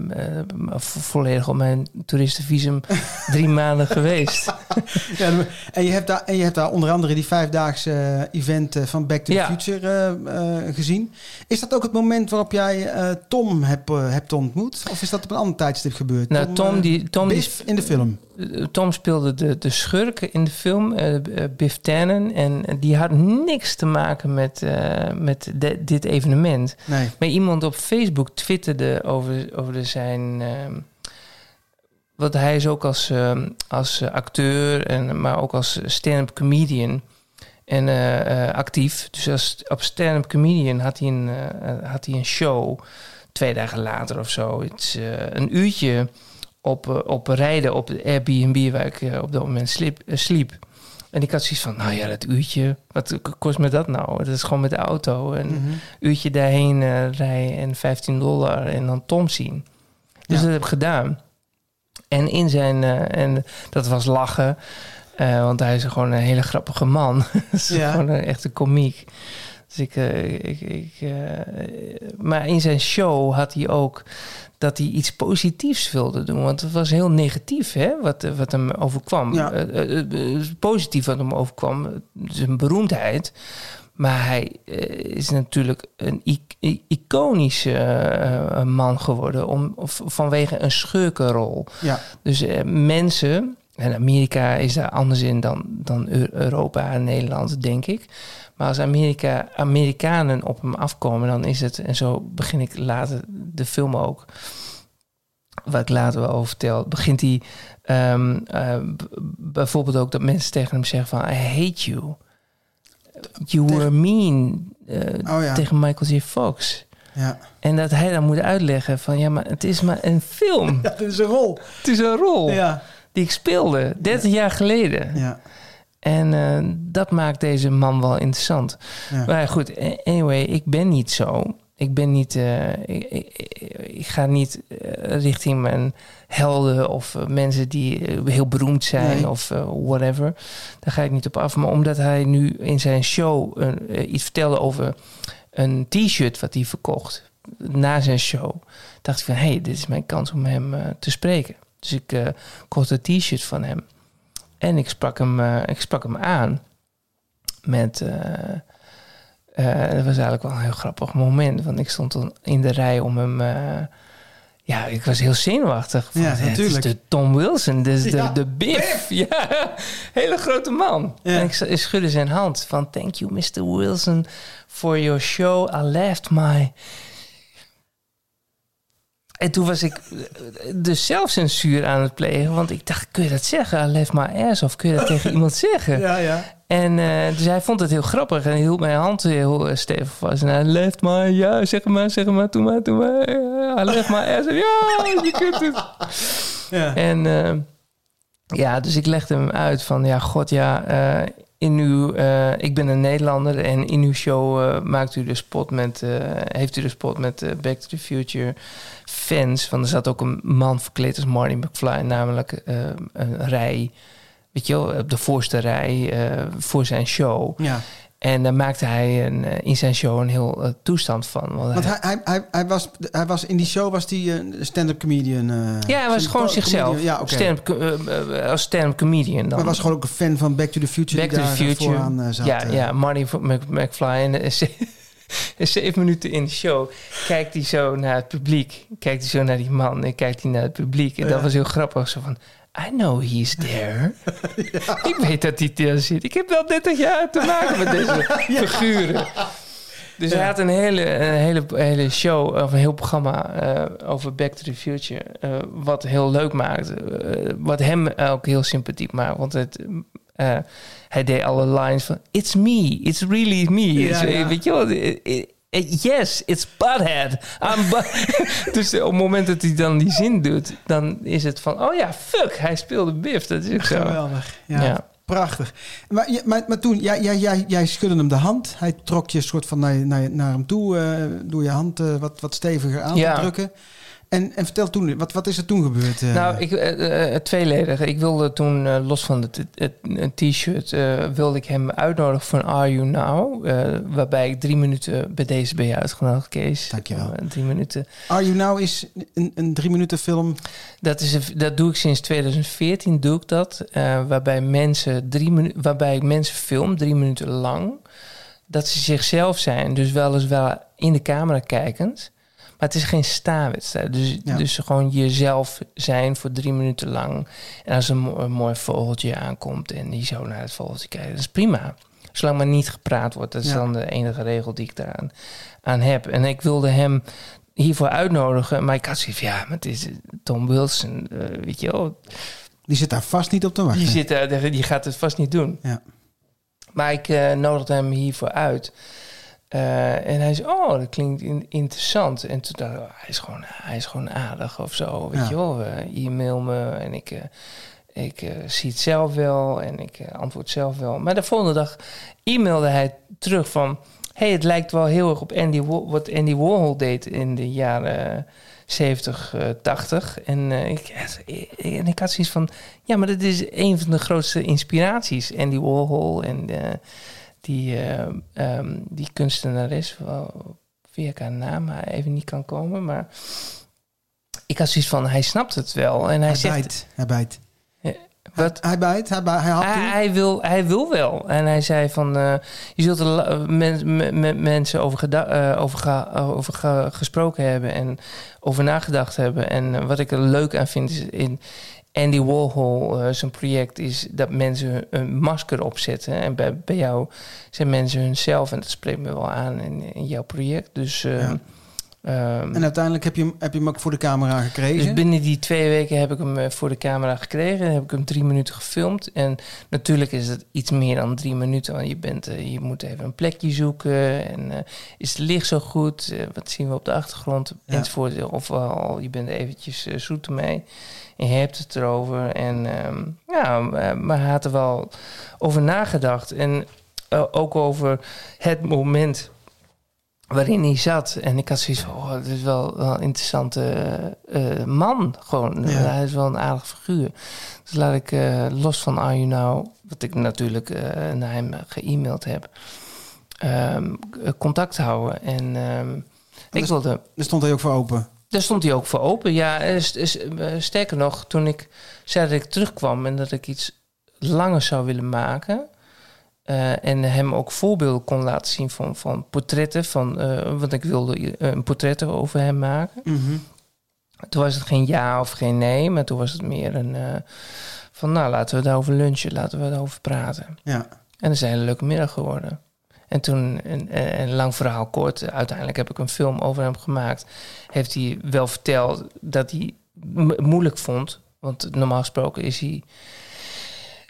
vo- volledig op mijn toeristenvisum drie maanden geweest. ja en, je hebt daar, en je hebt daar onder andere die vijfdaagse eh, event eh, van Back to the Ja. Future eh, eh, gezien. Is dat ook het moment waarop jij eh, Tom hebt, eh, hebt ontmoet? Of is dat op een ander tijdstip gebeurd? Nou, Tom, eh, die, Tom die Biff in de film. Uh, Tom speelde de, de schurk in de film, eh, Biff Tannen. En die had niks te maken met, eh, met de- dit evenement. Nee. Maar iemand op Facebook twitterde over, over zijn... ehm, want hij is ook als, ehm, als acteur, en, maar ook als stand-up comedian en, actief. Dus als, op stand-up comedian had hij, een, had hij een show twee dagen later of zo. Het een uurtje op, eh, op rijden op de Airbnb waar ik eh, op dat moment sliep, eh, sliep. En ik had zoiets van, nou ja, dat uurtje, wat kost me dat nou? Dat is gewoon met de auto. Een Mhm. uurtje daarheen eh, rijden en 15 dollar en dan Tom zien. Dus Ja. dat heb ik gedaan. En in zijn, en dat was lachen, want hij is gewoon een hele grappige man. Ja. gewoon een echte komiek. Dus ik, ik, ik maar in zijn show had hij ook dat hij iets positiefs wilde doen. Want het was heel negatief, hè, wat, wat hem overkwam. Ja. Eh, eh, eh, positief wat hem overkwam, zijn beroemdheid. Maar hij is natuurlijk een iconische man geworden om, of, vanwege een schurkenrol. Ja. Dus mensen, en Amerika is daar anders in dan, dan Eu- Europa en Nederland, denk ik. Maar als Amerika, Amerikanen op hem afkomen, dan is het, en zo begin ik later de film ook, wat ik later wel over vertel, begint hij ehm, eh, bijvoorbeeld ook dat mensen tegen hem zeggen van, I hate you. You were mean eh, Oh ja. tegen Michael J. Fox. Ja. En dat hij dan moet uitleggen van, ja, maar het is maar een film. ja, dit is een rol. Het is een rol Ja. die ik speelde 30 jaar geleden. Ja. En eh, dat maakt deze man wel interessant. Ja. Maar goed, a- anyway, ik ben niet zo. Ik ben niet. eh, ik, ik, ik ga niet eh, richting mijn helden of eh, mensen die eh, heel beroemd zijn Nee. of eh, whatever. Daar ga ik niet op af. Maar omdat hij nu in zijn show eh, eh, iets vertelde over een t-shirt wat hij verkocht na zijn show, dacht ik van hé, hey, dit is mijn kans om hem eh, te spreken. Dus ik eh, kocht een t-shirt van hem. En ik sprak hem, eh, ik sprak hem aan met. eh, eh, dat was eigenlijk wel een heel grappig moment. Want ik stond dan in de rij om hem. ja, ik was heel zenuwachtig. Ja, Het is natuurlijk. de Tom Wilson, dus de, Ja, de Biff. Ja, hele grote man. Ja. En ik, ik schudde zijn hand van... Thank you, Mr. Wilson, for your show. I left my... En toen was ik eh, dus zelfcensuur aan het plegen. Want ik dacht, kun je dat zeggen? Left my ass. Of kun je dat tegen iemand zeggen? Ja, ja. En eh, dus hij vond het heel grappig. En hij hield mijn hand heel uh, stevig vast. En hij left my... Ja, zeg maar, zeg maar. Doe maar, doe maar. Left my ass. Ja, je kunt het. Ja. En ja, dus ik legde hem uit van... Ja, god, ja... in uw, eh, ik ben een Nederlander en in uw show eh, maakt u de spot met, eh, heeft u de spot met Back to the Future fans. Want er zat ook een man verkleed als Marty McFly, namelijk een rij, weet je wel, op de voorste rij voor zijn show. ja. En daar maakte hij een, eh, in zijn show een heel eh, toestand van. Want Want hij- hij, hij, hij, hij, was, hij was in die show was hij een stand-up comedian. eh, ja, hij was gewoon zichzelf. Ja, stand-up als stand-up comedian dan. Maar was gewoon ook een fan van Back to the Future. Back die to the daar, Future. Eh, zat, ja, ja, Marty Mc- McFly. En ze- zeven minuten in de show kijkt hij zo naar het publiek. Kijkt hij zo naar die man en kijkt hij naar het publiek. En dat was heel grappig. Zo van, I know he's there. Ik weet dat hij daar zit. Ik heb wel 30 jaar te maken met deze figuren. Dus hij had een hele, een hele, hele show, of een heel programma eh, over Back to the Future. eh, wat heel leuk maakte. eh, wat hem ook heel sympathiek maakt. Want het, hij deed alle lines van... It's me, it's really me. Ja. Weet je wel? Eh, eh, eh, Yes, it's Butthead. I'm bu- dus op het moment dat hij dan die zin doet... dan is het van... Oh ja, fuck, hij speelde Biff. Dat is ook zo. Geweldig. Ja, Ja. Prachtig. Maar, maar, maar toen, jij, jij, jij, jij schudde hem de hand. Hij trok je soort van naar, naar, naar hem toe. eh, door je hand eh, wat, wat steviger aan Ja. te drukken. En, en vertel toen, wat, wat is er toen gebeurd? eh? Nou, ik, eh, eh, tweeledig. Ik wilde toen, los van het, t-shirt, wilde ik hem uitnodigen voor een Are You Now? waarbij ik drie minuten bij deze ben je uitgenodigd, Kees. Dankjewel. Drie minuten. Are You Now is een, een drie minuten film. Dat, is een- dat doe ik sinds 2014, doe ik dat. waarbij, mensen drie minu- waarbij ik mensen film, drie minuten lang. Dat ze zichzelf zijn, dus weliswaar in de camera kijkend. Maar het is geen staanwedstrijd. Dus, Ja. dus gewoon jezelf zijn voor drie minuten lang. En als een, een mooi vogeltje aankomt en die zo naar het vogeltje kijkt, dat is prima. Zolang maar niet gepraat wordt. Dat is Ja. dan de enige regel die ik daaraan aan heb. En ik wilde hem hiervoor uitnodigen. Maar ik had zoiets van, ja, maar het is Tom Wilson, eh, weet je wel. Die zit daar vast niet op te wachten. Die, zit, daar, die gaat het vast niet doen. Ja. Maar ik eh, nodigde hem hiervoor uit. Eh, en hij zei, oh, dat klinkt in- interessant. En toen dacht ik, oh, hij, is gewoon, hij is gewoon aardig of zo. Weet Ja. je wel, e-mail me en ik, eh, ik eh, zie het zelf wel en ik antwoord zelf wel. Maar de volgende dag e-mailde hij terug van... hey, het lijkt wel heel erg op Andy Wa- wat Andy Warhol deed in de jaren 70, eh, 80. En, ik, en ik had zoiets van... Ja, maar dat is een van de grootste inspiraties. Andy Warhol en die, ehm, die kunstenares... ik haar naam even niet kan komen, maar... Ik had zoiets van, hij snapt het wel. En hij, Hij zegt... bijt. Hij bijt. Wat? Hij bijt. Hij, bijt, hij Hij, wil, hij wil wel. En hij zei van... eh, je zult er men- met met mensen over, eh, over, ga- over ge- gesproken hebben... en over nagedacht hebben. En wat ik er leuk aan vind is... in Andy Warhol, eh, zijn project... is dat mensen een masker opzetten. En bij, bij jou zijn mensen hunzelf. En dat spreekt me wel aan in, in jouw project. Dus... eh, Ja. Ehm, En uiteindelijk heb je, hem, heb je hem ook voor de camera gekregen. dus binnen die twee weken heb ik hem eh, voor de camera gekregen. En heb ik hem drie minuten gefilmd. En natuurlijk is het iets meer dan drie minuten. Want je, bent, eh, je moet even een plekje zoeken. En eh, is het licht zo goed? Wat zien we op de achtergrond? Ja. Enzovoort. Of al, je bent eventjes zoet ermee. En je hebt het erover. En ehm, ja, maar hij had er wel over nagedacht. En ook over het moment waarin hij zat. En ik had zoiets van, oh, dit is wel, wel een interessante eh, man. Gewoon, Ja. hij is wel een aardig figuur. Dus laat ik eh, los van Are You Now, wat ik natuurlijk eh, naar hem ge-mailed heb, ehm, contact houden. En ehm, ik dus- wilde... Daar stond hij ook voor open. Daar stond hij ook voor open. Ja, eh, st- st- eh, sterker nog, toen ik zei dat ik terugkwam en dat ik iets langer zou willen maken. Eh, en hem ook voorbeelden kon laten zien van, van portretten. Van, eh, want ik wilde eh, een portret over hem maken. Mhm. Toen was het geen ja of geen nee, maar toen was het meer een van nou laten we daarover lunchen, laten we daarover praten. Ja. En dat is een hele leuke middag geworden. En toen, een, een lang verhaal kort, uiteindelijk heb ik een film over hem gemaakt. Heeft hij wel verteld dat hij m- moeilijk vond. Want normaal gesproken is hij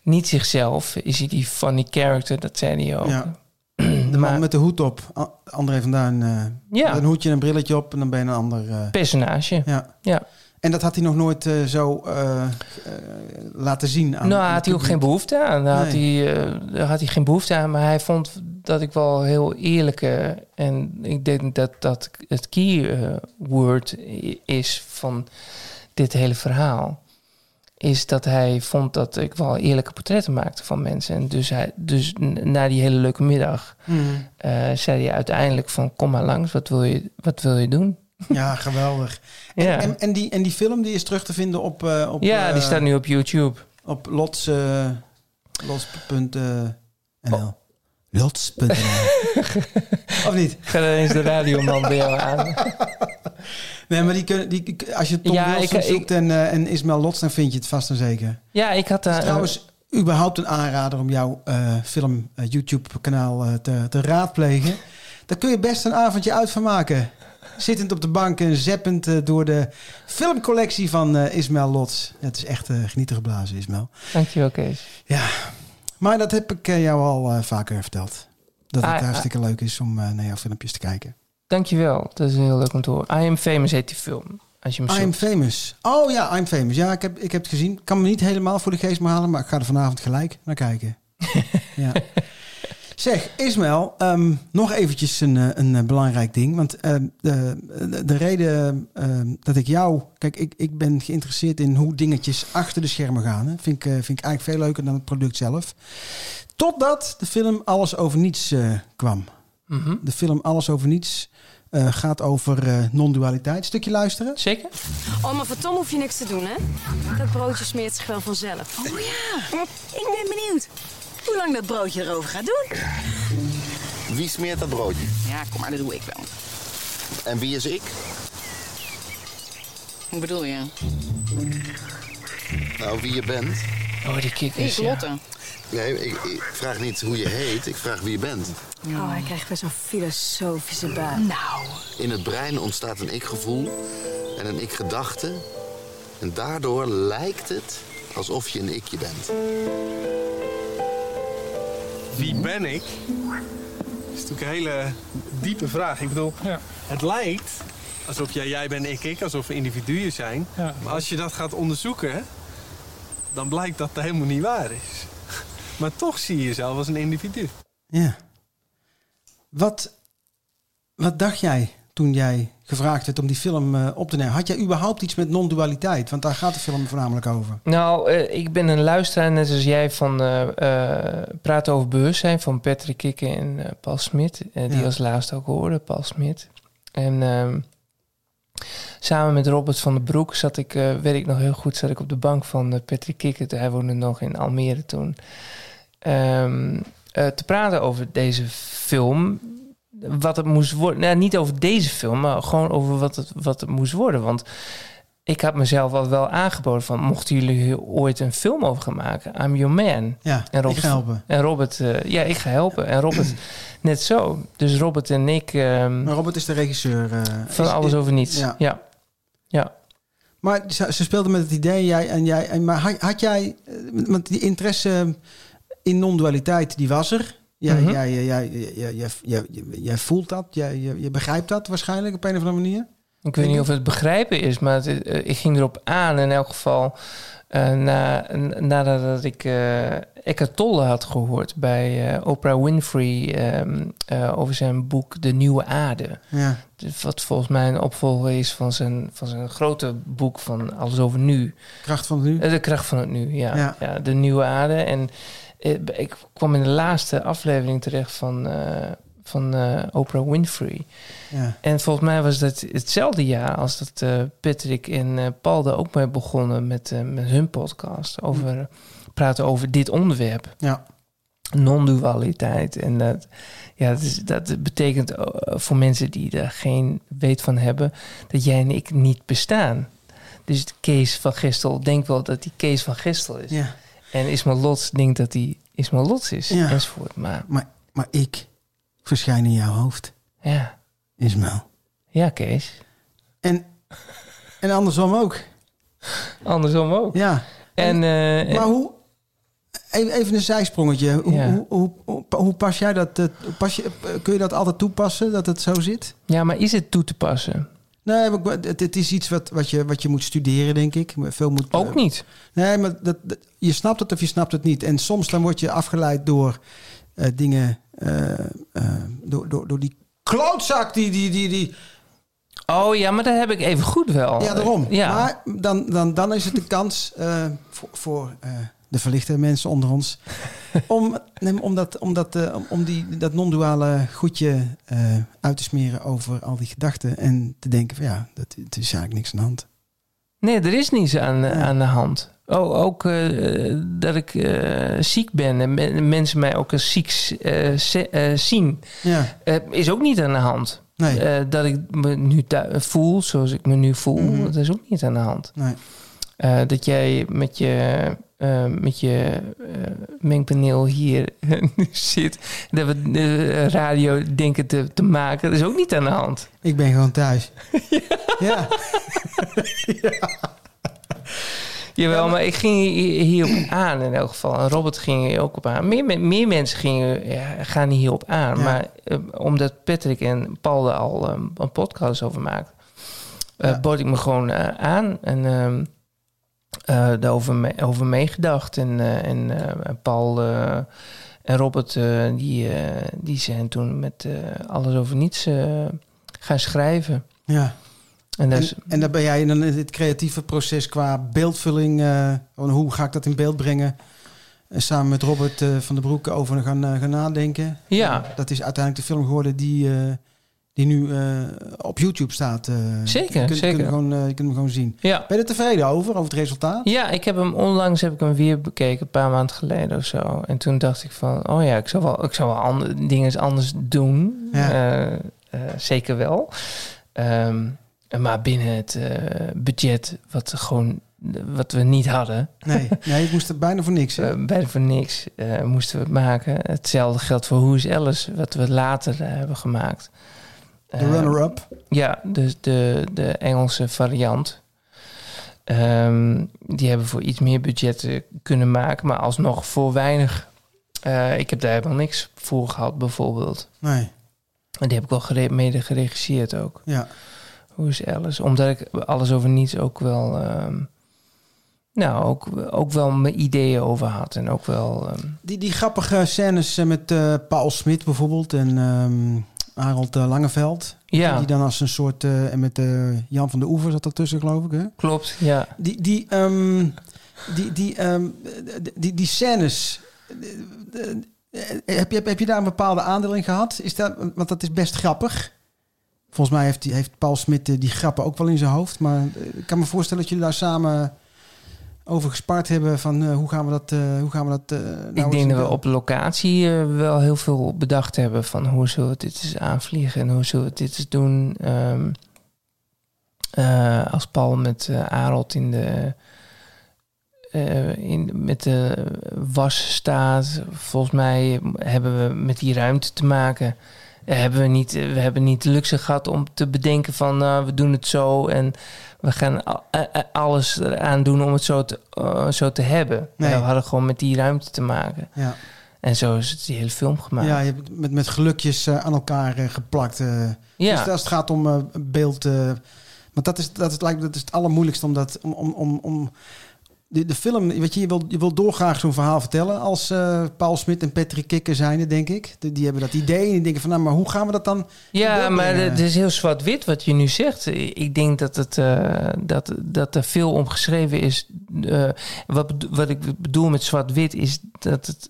niet zichzelf. Is hij die funny character, dat zei hij ook. Ja. De man met de hoed op. André van Duin. eh, Ja. Een hoedje en een brilletje op en dan ben je een ander... eh, Personage. ja. Ja. En dat had hij nog nooit eh, zo laten zien aan nou, had hij ook geen behoefte aan. Daar, had hij, daar had hij geen behoefte aan. Maar hij vond dat ik wel heel eerlijke... En ik denk dat dat het key word is van dit hele verhaal. Is dat hij vond dat ik wel eerlijke portretten maakte van mensen. En dus, hij, dus na die hele leuke middag... Mhm. eh, zei hij uiteindelijk van... Kom maar langs, wat wil je, wat wil je doen? Ja, geweldig. En, Ja. en, en, die, en die film die is terug te vinden op... eh, op ja, die eh, staat nu op YouTube. Op lots... eh lots.nl Oh. Lots.nl Of niet? Ga er eens de radioman bij jou aan. Nee, maar die kunnen, die, als je Tom Ja, Wilson ik- zoekt en, eh, en Ismael Lots, dan vind je het vast en zeker. Ja, ik had daar... is trouwens überhaupt een aanrader om jouw eh, film eh, YouTube-kanaal eh, te, te raadplegen. Daar kun je best een avondje uit van maken. Zittend op de bank en zeppend eh, door de filmcollectie van eh Ismael Lots. Het is echt eh genieten geblazen, Ismael. Dankjewel, Kees. Ja, maar dat heb ik eh, jou al eh, vaker verteld. Dat het Ah, hartstikke leuk is om eh, naar jouw filmpjes te kijken. Dankjewel, dat is heel leuk om te horen. I Am Famous heet die film. Als je hem I'm zoekt. famous. Oh ja, I'm famous. Ja, ik heb, ik heb het gezien. Ik kan me niet helemaal voor de geest maar halen, maar ik ga er vanavond gelijk naar kijken. ja. Zeg, Ismael, ehm, nog eventjes een, eh, een eh, belangrijk ding. Want ehm, de, de, de reden ehm, dat ik jou... Kijk, ik, ik ben geïnteresseerd in hoe dingetjes achter de schermen gaan. Hè. Vind, ik, eh, vind ik eigenlijk veel leuker dan het product zelf. Totdat de film Alles Over Niets eh, Mhm. De film Alles Over Niets eh, gaat over eh, non-dualiteit. Stukje luisteren? Zeker. Oh, maar voor Tom hoef je niks te doen, hè? Dat broodje smeert zich wel vanzelf. Oh ja, ik ben benieuwd hoe lang dat broodje erover gaat doen. Wie smeert dat broodje? Ja, kom maar, dat doe ik wel. En wie is ik? Hoe bedoel je? Nou, wie je bent. Oh, die Ik, kikkers. ja. Lotte. Nee, ik, ik vraag niet hoe je heet, ik vraag wie je bent. Oh, hij krijgt best zo'n filosofische bui. Nou, In het brein ontstaat een ik-gevoel en een ik-gedachte. En daardoor lijkt het alsof je een ikje bent. Wie ben ik? Dat is natuurlijk een hele diepe vraag. Ik bedoel, het lijkt alsof jij jij bent, ik, ik, alsof we individuen zijn. Maar als je dat gaat onderzoeken, dan blijkt dat dat helemaal niet waar is. Maar toch zie je jezelf als een individu. Ja. Wat, wat dacht jij toen jij gevraagd werd om die film eh, op te nemen? Had jij überhaupt iets met non-dualiteit? Want daar gaat de film voornamelijk over. Nou, eh, ik ben een luisteraar, net als jij, van eh, eh, Praten over Bewustzijn van Patrick Kikke en Paul Smit. die Ja. als laatste ook hoorde, Paul Smit. En ehm, samen met Robert van den Broek zat ik, eh, weet ik nog heel goed, zat ik op de bank van eh, Patrick Kikke. Hij woonde nog in Almere toen. Ehm, eh, te praten over deze film. Wat het moest worden. Nou, niet over deze film, maar gewoon over wat het, wat het moest worden. Want ik had mezelf al wel aangeboden van... mochten jullie ooit een film over gaan maken? I'm your man. Ja, En ik ga helpen. En Robert, eh, ja, ik ga helpen. En Robert net zo. Dus Robert en ik... ehm, Maar Robert is de regisseur. eh, van is- Alles Over Niets. Ja. Ja. ja. Maar ze, ze speelden met het idee, jij en jij. En, maar had, had jij, eh, want die interesse in non-dualiteit, die was er. Jij, Mhm. jij, jij, jij, jij, jij, jij, jij voelt dat, jij, jij, je begrijpt dat waarschijnlijk op een of andere manier. Ik weet niet of het begrijpen is, maar het, eh, ik ging erop aan in elk geval. eh, na, nadat ik Eckhart Tolle had gehoord bij Oprah Winfrey ehm, eh, over zijn boek De Nieuwe Aarde. Ja. Dus Wat volgens mij een opvolger is van zijn, van zijn grote boek van Alles over Nu. Kracht van het nu. De kracht van het nu, ja. Ja. ja. de nieuwe aarde. En ik kwam in de laatste aflevering terecht van, van eh, Oprah Winfrey. Ja. En volgens mij was dat hetzelfde jaar als dat eh, Patrick en eh, Paul daar ook mee begonnen met, met hun podcast. Over praten over dit onderwerp. Ja. Non-dualiteit. En dat, ja, dat, is, dat betekent voor mensen die er geen weet van hebben, dat jij en ik niet bestaan. Dus Kees van Gestel denkt wel dat hij Kees van Gestel is. Ja. En Ismael Lots denkt dat hij Ismael Lots is. Ja. Enzovoort. Maar Maar, maar ik, verschijnen in jouw hoofd. Ja. Ismael. Ja, Kees. En, en andersom ook. Andersom ook. Ja. En, eh, maar hoe... Even, een zijsprongetje. Hoe, Ja. hoe, hoe, pas jij dat? eh, Pas je, kun je dat altijd toepassen, dat het zo zit? Ja, maar is het toe te passen? Nee, het, het is iets wat, wat, je, wat je moet studeren, denk ik. Veel moet, Ook niet. Nee, maar dat, dat- je snapt het of je snapt het niet. En soms dan word je afgeleid door eh, dingen... eh, eh, door, door, door die klootzak die... die, die, die Oh ja, maar dat heb ik even goed wel. ja, daarom. Ja. Maar dan, dan, dan is het de kans eh, voor, voor de verlichte mensen onder ons... om, nee, om, dat, om, dat, om, die, dat non-duale goedje uit te smeren over al die gedachten... en te denken van ja, dat, het is eigenlijk niks aan de hand. Nee, er is niets aan, aan de hand. Oh, ook eh, dat ik eh, ziek ben en me- mensen mij ook als ziek eh, zien, Ja. is ook niet aan de hand. Nee. Dat ik me nu voel zoals ik me nu voel, Mhm. dat is ook niet aan de hand. Nee. Dat jij met je, met je mengpaneel hier nu zit, dat we de radio denken te, te maken, dat is ook niet aan de hand. Ik ben gewoon thuis. ja. Jawel, maar ik ging hier- hierop aan in elk geval. En Robert ging hier ook op aan. Meer, me- meer mensen gingen, ja, gaan hierop aan. Ja. Maar eh, omdat Patrick en Paul er al eh, een podcast over maakt... eh Ja. bood ik me gewoon eh, aan. En ehm eh daarover me- over meegedacht. En, en Paul en Robert die, die zijn toen met Alles Over Niets gaan schrijven. Ja. En En, dan ben jij in een- het creatieve proces qua beeldvulling. eh, van hoe ga ik dat in beeld brengen? En samen met Robert eh, van der Broek over gaan, eh, gaan nadenken. Ja. Dat is uiteindelijk de film geworden die, eh, die nu eh, op YouTube staat. eh. Zeker, je kunt, zeker. Je kunt, hem gewoon, eh, je kunt hem gewoon zien. ja. Ben je er tevreden over, over het resultaat? Ja, ik heb hem onlangs heb ik hem weer bekeken, een paar maanden geleden of zo. En toen dacht ik van, oh ja, ik zou wel, ik zou wel andere, dingen anders doen. Ja. Eh, eh, zeker wel. Ehm, maar binnen het eh, budget wat, gewoon, wat we niet hadden, Nee, nee ik moest er bijna voor niks. eh, bijna voor niks, eh, moesten we het maken. Hetzelfde geldt voor Who's Alice, wat we later eh, hebben gemaakt. de Eh, runner-up. ja, dus de, de Engelse variant. Ehm, die hebben voor iets meer budget eh, kunnen maken, maar alsnog voor weinig. Eh, ik heb daar helemaal niks voor gehad, bijvoorbeeld. Nee, En die heb ik wel gere- mede geregisseerd ook. ja. Hoe is Alice? Omdat ik alles over niets ook wel. ehm, nou, ook, ook wel mijn ideeën over had. En ook wel. ehm, Die, die grappige scènes eh, met eh, Paul Smit bijvoorbeeld en ehm Harold eh, Langeveld. Ja. Die dan als een soort... en met eh, Jan van de Oever zat ertussen, geloof ik. Hè? klopt, ja. Die, die, die, die, die, die scènes... Heb je, heb je daar een bepaalde aandeel in gehad? Is dat, want dat is best grappig. Volgens mij heeft, heeft Paul Smit eh, die grappen ook wel in zijn hoofd. Maar eh, ik kan me voorstellen dat jullie daar samen over gespart hebben. Van eh, hoe gaan we dat... eh, hoe gaan we dat nou ik denk dat we op locatie wel heel veel bedacht hebben van hoe zullen we dit eens aanvliegen en hoe zullen we dit eens doen. Ehm, eh, als Paul met Arold in de, in, met de was staat, volgens mij hebben we met die ruimte te maken. Hebben we, niet, we hebben niet de luxe gehad om te bedenken van nou, we doen het zo en we gaan alles eraan doen om het zo te, eh, zo te hebben. Nee. We hadden gewoon met die ruimte te maken. Ja. En zo is het die hele film gemaakt. Ja, je hebt met, met gelukjes eh, aan elkaar eh, geplakt. Ja. Dus als het gaat om beeld... want dat is, dat, is, lijkt, dat is het allermoeilijkste. Omdat, om, om, om, om de, de film... Weet je, je wil, je wil doorgraag zo'n verhaal vertellen... als eh, Paul Smit en Patrick Kikker zijn, denk ik. Die, die hebben dat idee en die denken van... nou, maar hoe gaan we dat dan... Ja, maar het is heel zwart-wit wat je nu zegt. Ik denk dat, het, eh, dat, dat er veel om geschreven is. Eh, wat, wat ik bedoel met zwart-wit is dat het,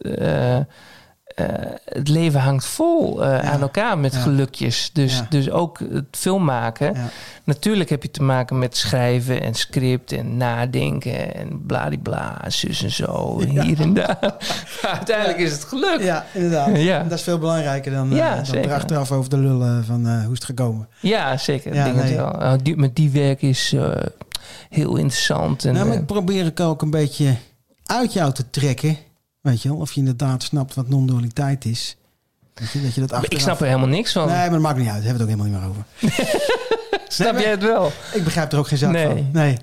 eh, het leven hangt vol eh, aan elkaar met Ja. gelukjes. Dus, Ja. dus ook het film maken. Ja. Natuurlijk heb je te maken met schrijven en script en nadenken en bladibla, zus en zo, en hier en daar. Uiteindelijk is het geluk. Ja, inderdaad. Ja. Dat is veel belangrijker dan, eh, Ja, dan er achteraf over de lullen van hoe is het gekomen. Ja, zeker. Ja, denk nee. wel. Die, met die werk is heel interessant. En, nou, maar ik probeer ik ook een beetje uit jou te trekken. Weet je wel, of je inderdaad snapt wat non-dualiteit is. Weet je, dat je dat Maar ik achteraf- snap er helemaal niks van. Nee, maar dat maakt niet uit. Daar hebben we het ook helemaal niet meer over. Snap Nee, jij het wel? Ik begrijp er ook geen zak Nee. van. Nee,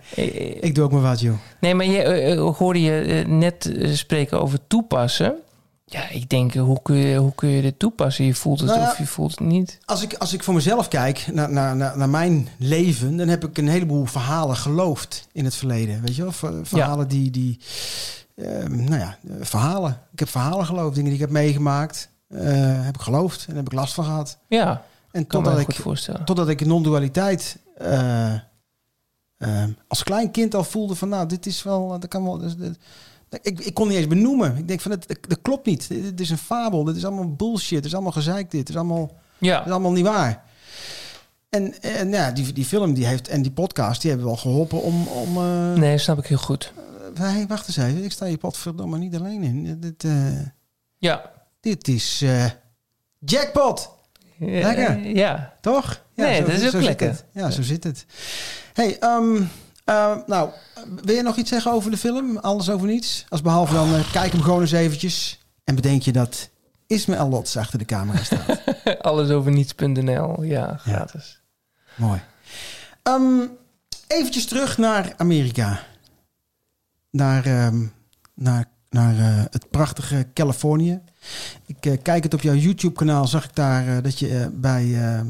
ik doe ook maar wat, joh. Nee, maar je, eh, eh, hoorde je eh, net eh, spreken over toepassen. Ja, ik denk, eh, hoe kun je, hoe kun je dit toepassen? Je voelt het Nou of je voelt het niet. Als ik, als ik voor mezelf kijk naar, naar, naar, naar mijn leven, dan heb ik een heleboel verhalen geloofd in het verleden. Weet je wel? Ver- Verhalen die. die ehm, nou ja, eh, verhalen. Ik heb verhalen geloofd, dingen die ik heb meegemaakt. eh, heb ik geloofd en heb ik last van gehad. Ja, En totdat ik, totdat ik non-dualiteit eh, eh, als klein kind al voelde van, nou, dit is wel, dat kan wel. dus dit- ik, ik kon niet eens benoemen. Ik denk van, dat, dat klopt niet. Dit, dit is een fabel. Dit is allemaal bullshit. Het is allemaal gezeik dit. Is allemaal, ja. is allemaal niet waar. En, en ja, die, die film die heeft, en die podcast, die hebben wel geholpen om... om eh, Nee, snap ik heel goed. Hey, wacht eens even. Ik sta je potverdomme niet alleen in. Dit, eh, Ja. dit is eh, jackpot. Lekker. Eh, ja. Toch? Nee, zo- dat is ook lekker. Ja, zo zit het. Hey, ehm, eh, nou, wil je nog iets zeggen over de film? Alles over niets? Als behalve dan, eh, kijk hem gewoon eens eventjes. En bedenk je dat Ismaël Lots achter de camera staat. Allesoverniets.nl. Ja, gratis. Mooi. Ehm eventjes terug naar Amerika. Naar, ehm, naar, naar eh, het prachtige Californië. Ik eh, kijk het op jouw YouTube-kanaal. Zag ik daar eh, dat je bij... eh, ehm,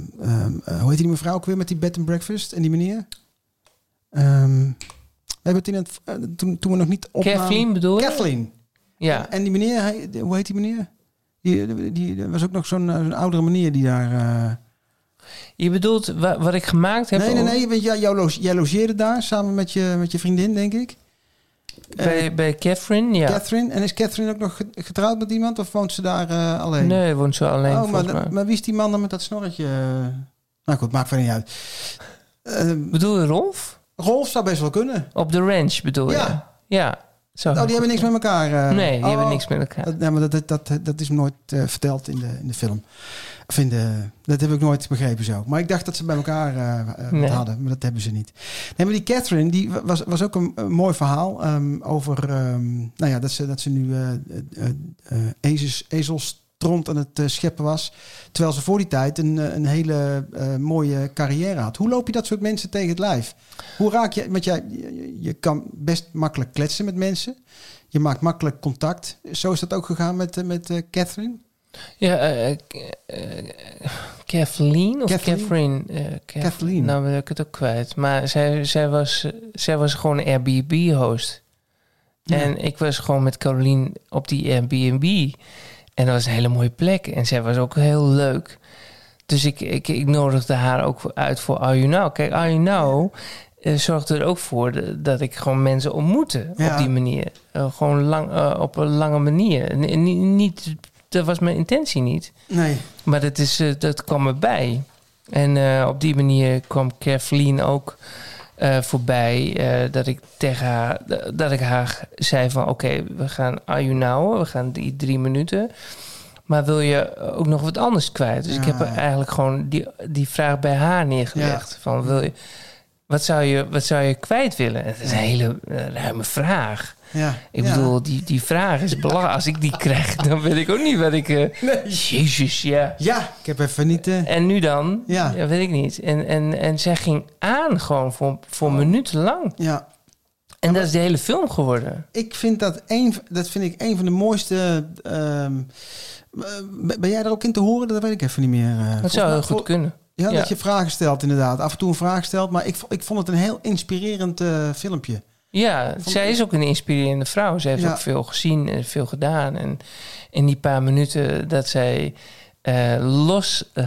eh, hoe heet die mevrouw ook weer met die bed and breakfast? En die meneer? Ehm, we hebben het in het... toen, toen we nog niet opnamen... Kathleen bedoel je? Kathleen. Ja. En die meneer, hij, hoe heet die meneer? Die, die, die- er was ook nog zo'n zo'n oudere meneer die daar... Je bedoelt wa- wat ik gemaakt heb? Nee, nee, nee. Want jij, jou loge- jij logeerde daar samen met je, met je vriendin, denk ik. Bij, bij Catherine, ja. Catherine. En is Catherine ook nog ge- getrouwd met iemand? Of woont ze daar eh, alleen? Nee, woont ze alleen Oh, maar, maar wie is die man dan met dat snorretje? Nou goed, maakt verder niet uit. Eh, Bedoel je Rolf? Rolf zou best wel kunnen. Op de ranch bedoel je? Ja. Ja. Zo. Oh, die hebben niks met elkaar. eh. Nee, die hebben Oh, niks met elkaar. Dat, nee, maar dat, dat, dat, dat is nooit eh, verteld in de, in de film. Of in de, dat heb ik nooit begrepen zo. Maar ik dacht dat ze bij elkaar eh, eh, Nee. hadden, maar dat hebben ze niet. Nee, maar die Catherine, die was, was ook een, een mooi verhaal ehm, over ehm, nou ja, dat, ze, dat ze nu eh eh, ezels, ezelstront aan het scheppen was. Terwijl ze voor die tijd een, een hele mooie carrière had. Hoe loop je dat soort mensen tegen het lijf? Hoe raak je, want jij, je, je kan best makkelijk kletsen met mensen. Je maakt makkelijk contact. Zo is dat ook gegaan met, met Catherine. Ja, eh, eh, eh, Kathleen of? Catherine? Kath- Kathleen. Nou ben ik het ook kwijt. Maar zij, zij, was, zij was gewoon Airbnb-host. Ja. En ik was gewoon met Caroline op die Airbnb. En dat was een hele mooie plek. En zij was ook heel leuk. Dus ik, ik, ik nodigde haar ook uit voor Are You Now. Kijk, Are You Now zorgde er ook voor de- dat ik gewoon mensen ontmoette Ja. op die manier. Gewoon lang, op een lange manier. Niet, dat was mijn intentie niet. Nee. Maar dat, is, eh, dat kwam erbij. En eh, op die manier kwam Kathleen ook eh, voorbij. eh, dat ik tegen haar, dat ik haar zei van... oké, we gaan Now, we gaan die drie minuten. Maar wil je ook nog wat anders kwijt? Dus ik heb eigenlijk gewoon die, die vraag bij haar neergelegd. Van, wil je, wat, zou je, wat zou je kwijt willen? Het is een hele eh, ruime vraag. Ja. Ik Ja. bedoel, die, die vraag is belangrijk. Als ik die krijg, dan weet ik ook niet wat ik... eh, Jezus, ja. Ja, ik heb even niet... eh, En nu dan? Ja. weet ik niet. En, en, en zij ging aan gewoon voor, voor minuten lang. Ja. En dat is de hele film geworden. Ik vind dat een, dat vind ik een van de mooiste. ehm, eh, ben jij er ook in te horen? Dat weet ik even niet meer. Volgens Dat zou heel goed kunnen. Ja, dat je vragen stelt inderdaad. Af en toe een vraag stelt. Maar ik, ik vond het een heel inspirerend filmpje. Ja, zij is ook een inspirerende vrouw. Ze heeft Ja. ook veel gezien en veel gedaan. En in die paar minuten dat zij eh, los eh,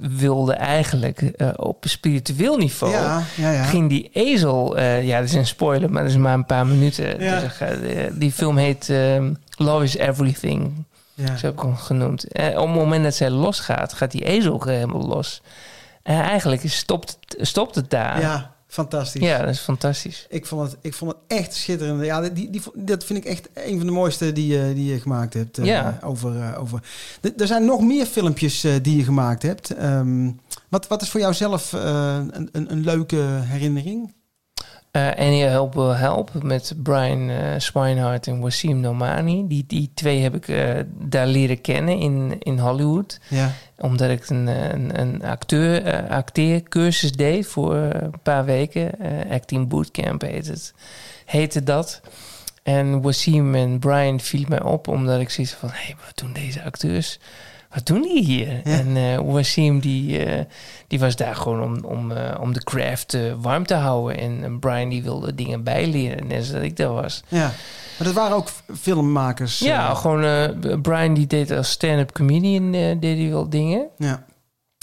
wilde eigenlijk eh, op spiritueel niveau... Ja, ja, ja. ging die ezel... ja, dat is een spoiler, maar dat is maar een paar minuten. Dus, die film heet ehm, Love is Everything. Ja. Zo heb ik hem genoemd. Op het moment dat zij losgaat, gaat die ezel ook helemaal los. En eigenlijk stopt, stopt het daar. Ja, fantastisch. Ja, dat is fantastisch. Ik vond het, ik vond het echt schitterend. Ja, die, die, dat vind ik echt een van de mooiste die, je- die je gemaakt hebt. eh. Over, eh, over. Er- Er zijn nog meer filmpjes eh, die je gemaakt hebt. Ehm, wat, wat is voor jou zelf een, een, een leuke herinnering? Eh Any Help Will Help met Brian eh Swinehart en Wasim Nomani. Die, die twee heb ik eh, daar leren kennen in, in Hollywood. Ja. Omdat ik een, een, een acteur, acteercursus deed voor een paar weken. Acting Bootcamp heet het, heette dat. En Wasim en Brian viel mij op omdat ik zoiets van... hé, hey, wat doen deze acteurs? Wat doen die hier? En eh Wasim die, eh, die was daar gewoon om, om, eh, om de craft warm te houden. En, en Brian die wilde dingen bijleren, net zoals ik dat was. Ja. Maar dat waren ook filmmakers. Ja, gewoon Brian die deed als stand-up comedian deed hij wel dingen. Ja.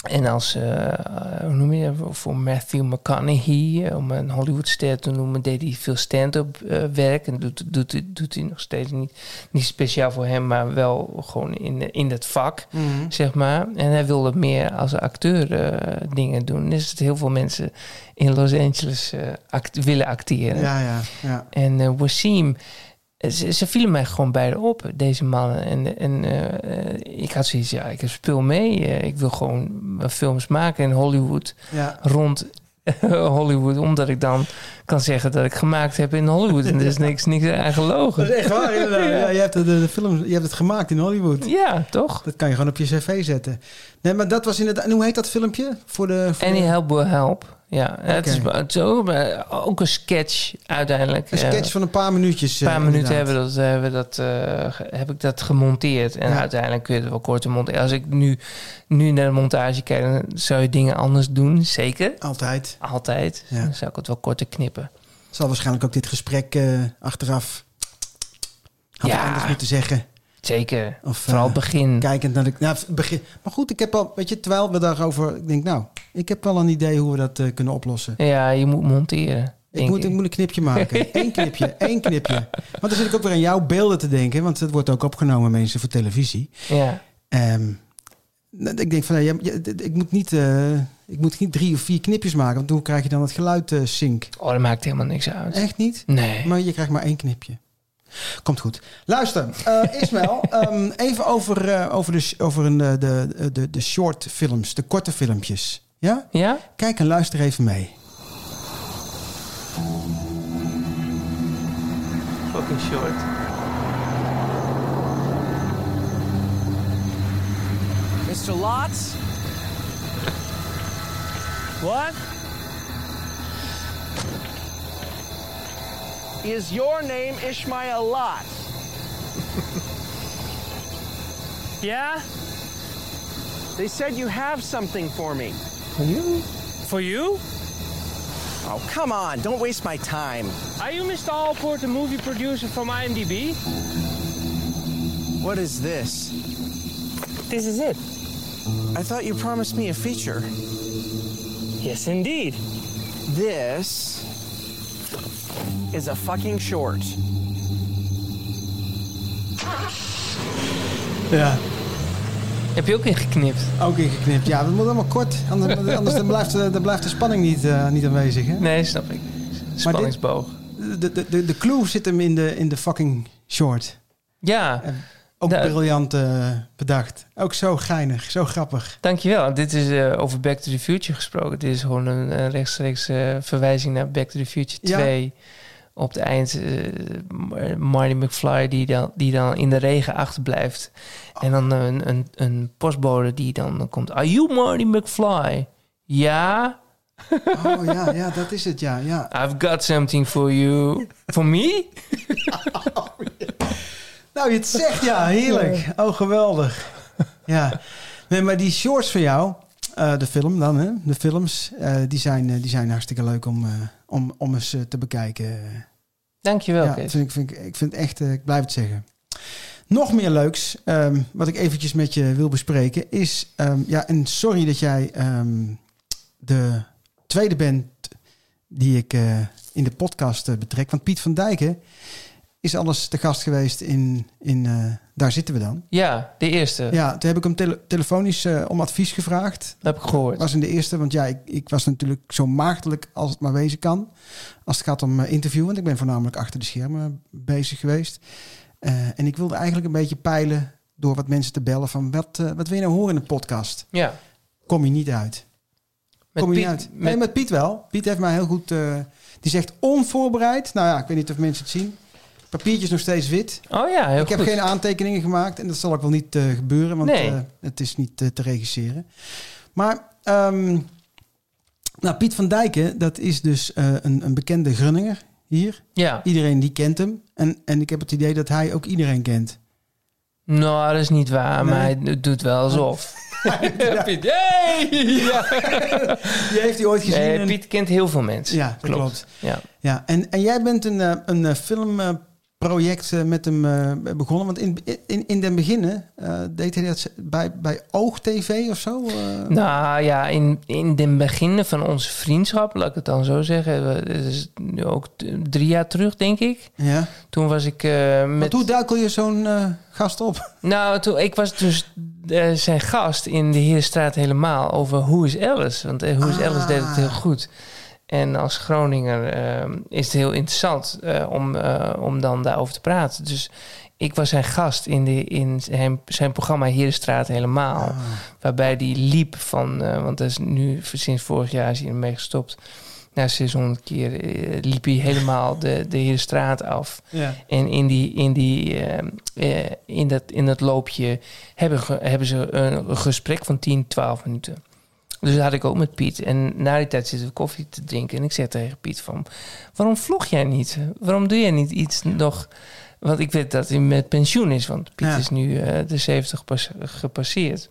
En als, eh, hoe noem je dat, voor Matthew McConaughey, eh, om een Hollywoodster te noemen, deed hij veel stand-up eh, werk. En doet, doet, doet, hij nog steeds niet, niet speciaal voor hem, maar wel gewoon in, in dat vak, Mhm. zeg maar. En hij wilde meer als acteur dingen doen. Dus dat heel veel mensen in Los Angeles act- willen acteren. Ja, ja, ja. En Wasim, ze, ze vielen mij gewoon beide op, deze mannen. En, en eh, eh, ik had zoiets, ja, ik speel mee. Eh, ik wil gewoon films maken in Hollywood. Ja. Rond Hollywood, omdat ik dan kan zeggen dat ik gemaakt heb in Hollywood. En er is niks, niks aan gelogen. Dat is echt waar, inderdaad. Ja, je, hebt de, de, film, je hebt het gemaakt in Hollywood. Ja, toch? Dat kan je gewoon op je cv zetten. Nee, maar dat was inderdaad... En hoe heet dat filmpje? Voor de, voor Any help will help. Ja, het, is, het is ook, eh, ook een sketch uiteindelijk. Een sketch Eh, van een paar minuutjes. Een paar eh, minuten hebben dat, hebben dat, eh, heb ik dat gemonteerd. En Ja. uiteindelijk kun je het wel korter monteren. Als ik nu, nu naar de montage kijk, dan zou je dingen anders doen. Zeker. Altijd. Altijd. Ja. Dan zou ik het wel korter knippen. Zal waarschijnlijk ook dit gesprek eh, achteraf... Had Ja. ik anders moeten zeggen. Zeker. Of, Vooral eh, begin. Kijkend naar de... Nou, het begin. Maar goed, ik heb al... Weet je, terwijl we daarover... Ik denk, nou, ik heb wel een idee hoe we dat eh, kunnen oplossen. Ja, je moet monteren. Ik moet, ik moet een knipje maken. Eén knipje, één knipje. Want dan zit ik ook weer aan jouw beelden te denken. Want het wordt ook opgenomen, mensen, voor televisie. Ja. Nou, ik denk van, ja, ja, ik, moet niet, eh, ik moet niet drie of vier knipjes maken. Want hoe krijg je dan het geluid eh sync? Oh, dat maakt helemaal niks uit. Echt niet? Nee. Maar je krijgt maar één knipje. Komt goed. Luister, eh Ismael, ehm, even over, eh, over, de, over een, eh, de, de, de short films, de korte filmpjes. Ja? Ja? Kijk en luister even mee. Fucking short. Mr. Lots? What? Is your name Ishmael Lot? yeah? They said you have something for me. For you? For you? Oh, come on. Don't waste my time. Are you Mr. Alport, the movie producer from IMDb? What is this? This is it. I thought you promised me a feature. Yes, indeed. This is a fucking short. Ja. Heb je ook ingeknipt? Ook ingeknipt. Ja, dat moet allemaal kort. Anders, anders dan blijft, de- dan blijft de spanning niet, eh, niet aanwezig. Hè? Nee, snap ik. Spanningsboog. De, de, de, de clue zit hem in de, in de fucking short. Ja. Ook Nou, briljant eh, bedacht. Ook zo geinig, zo grappig. Dankjewel. Dit is eh, over Back to the Future gesproken. Dit is gewoon een, een rechtstreeks eh, verwijzing naar Back to the Future Ja. 2. Op het eind eh, Marty McFly die dan, die dan in de regen achterblijft. En dan een, een, een postbode die dan komt. Are you Marty McFly? Ja. Oh ja, ja, dat is het, ja. ja. I've got something for you. For me? Nou, je het zegt, ja, heerlijk. Oh, geweldig. Ja. Nee, maar die shorts van jou, eh, de film dan, hè? De films, eh, die, zijn, eh, die zijn hartstikke leuk om, eh, om, om eens eh, te bekijken. Dankjewel, Ja, Kees. vind ik, vind ik, ik vind echt, eh, ik blijf het zeggen. Nog meer leuks, ehm, wat ik eventjes met je wil bespreken, is... ehm, ja, en sorry dat jij ehm, de tweede bent die ik eh, in de podcast eh, betrek. Want Piet van Dijken is alles te gast geweest in... in eh, Daar zitten we dan. Ja, de eerste. Ja, toen heb ik hem tele- telefonisch eh, om advies gevraagd. Dat heb ik gehoord. Was in de eerste, want ja, ik, ik was natuurlijk zo maagdelijk als het maar wezen kan. Als het gaat om eh, interview, want ik ben voornamelijk achter de schermen bezig geweest. En ik wilde eigenlijk een beetje peilen door wat mensen te bellen van wat, wat wil je nou horen in de podcast? Ja. Kom je niet uit. Met kom je Piet- niet uit. met- Nee, met Piet wel. Piet heeft mij heel goed... die zegt onvoorbereid. Nou ja, ik weet niet of mensen het zien. Papiertje is nog steeds wit. Oh ja, heel ik heb geen aantekeningen gemaakt. En dat zal ook wel niet eh, gebeuren. Want Nee. eh, het is niet eh, te regisseren. Maar... ehm, nou, Piet van Dijken, dat is dus een, een bekende Grunninger hier. Ja. Iedereen die kent hem. En, en ik heb het idee dat hij ook iedereen kent. Nou, dat is niet waar, maar hij doet wel alsof. Piet, hey! Ja. Die heeft hij ooit gezien. Nee, en- Piet kent heel veel mensen. Ja, dat klopt. Ja. Ja, en, en jij bent een, een eh, filmproject eh, met hem eh, begonnen. Want in, in, in den beginnen eh, deed hij dat bij, bij Oog TV of zo? Nou ja, in, in de beginnen van onze vriendschap, laat ik het dan zo zeggen. Het is nu ook drie jaar terug, denk ik. Ja. Toen was ik eh, met... Want hoe duikel je zo'n gast op? Nou, toen, ik was dus zijn gast in de Heerstraat helemaal over Hoe is Alice? Want Hoe is Alice deed het heel goed. En als Groninger eh, is het heel interessant eh, om, eh, om dan daarover te praten. Dus ik was zijn gast in, de, in zijn, zijn programma Heerstraat helemaal. Waarbij die liep van, eh, want dat is nu sinds vorig jaar is hij ermee gestopt. Na 600 keer liep hij helemaal de, de Heerstraat af. Ja. En in, die, in, die, eh, eh, in, dat, in dat loopje hebben, hebben ze een gesprek van 10, 12 minuten. Dus dat had ik ook met Piet. En na die tijd zitten we koffie te drinken. En ik zeg tegen Piet van... Waarom vlog jij niet? Waarom doe jij niet iets nog... Want ik weet dat hij met pensioen is. Want Piet Ja. is nu eh, de 70 pas- gepasseerd.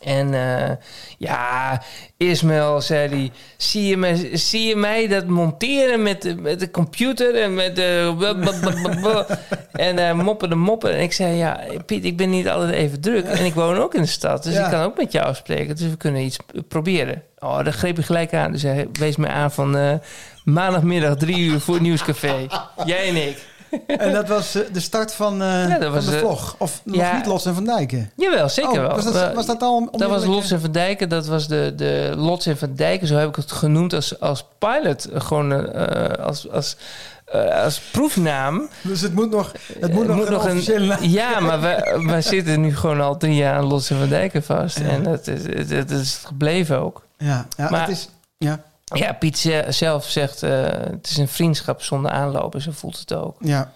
En eh, ja, Ismail zei hij, zie je, mij, zie je mij dat monteren met, de- met de computer en met de... en eh moppen de moppen. En ik zei, ja, Piet, ik ben niet altijd even druk. En ik woon ook in de stad, dus Ja. ik kan ook met jou afspreken. Dus we kunnen iets proberen. Oh, daar greep hij gelijk aan. Dus hij wees mij aan van eh, maandagmiddag drie uur voor het Nieuwscafé. Jij en ik. En dat was eh, de start van, eh, Ja, dat van de eh, vlog. Of nog ja. niet Los en Van Dijken. Jawel, zeker Oh, wel. was dat- was dat al Dat was Lots en Van Dijken. Dat was de, de Lots en Van Dijken. Zo heb ik het genoemd als, als pilot. Gewoon als, als, als proefnaam. Dus het moet nog, het moet nog, een Ja, maar we, we zitten nu gewoon al drie jaar aan Lots en Van Dijken vast. En dat is, het, het is gebleven ook. Ja, ja Maar- het is... Ja, Ja, Piet ze- zelf zegt... eh, het is een vriendschap zonder aanlopen. Zo voelt het ook. ja.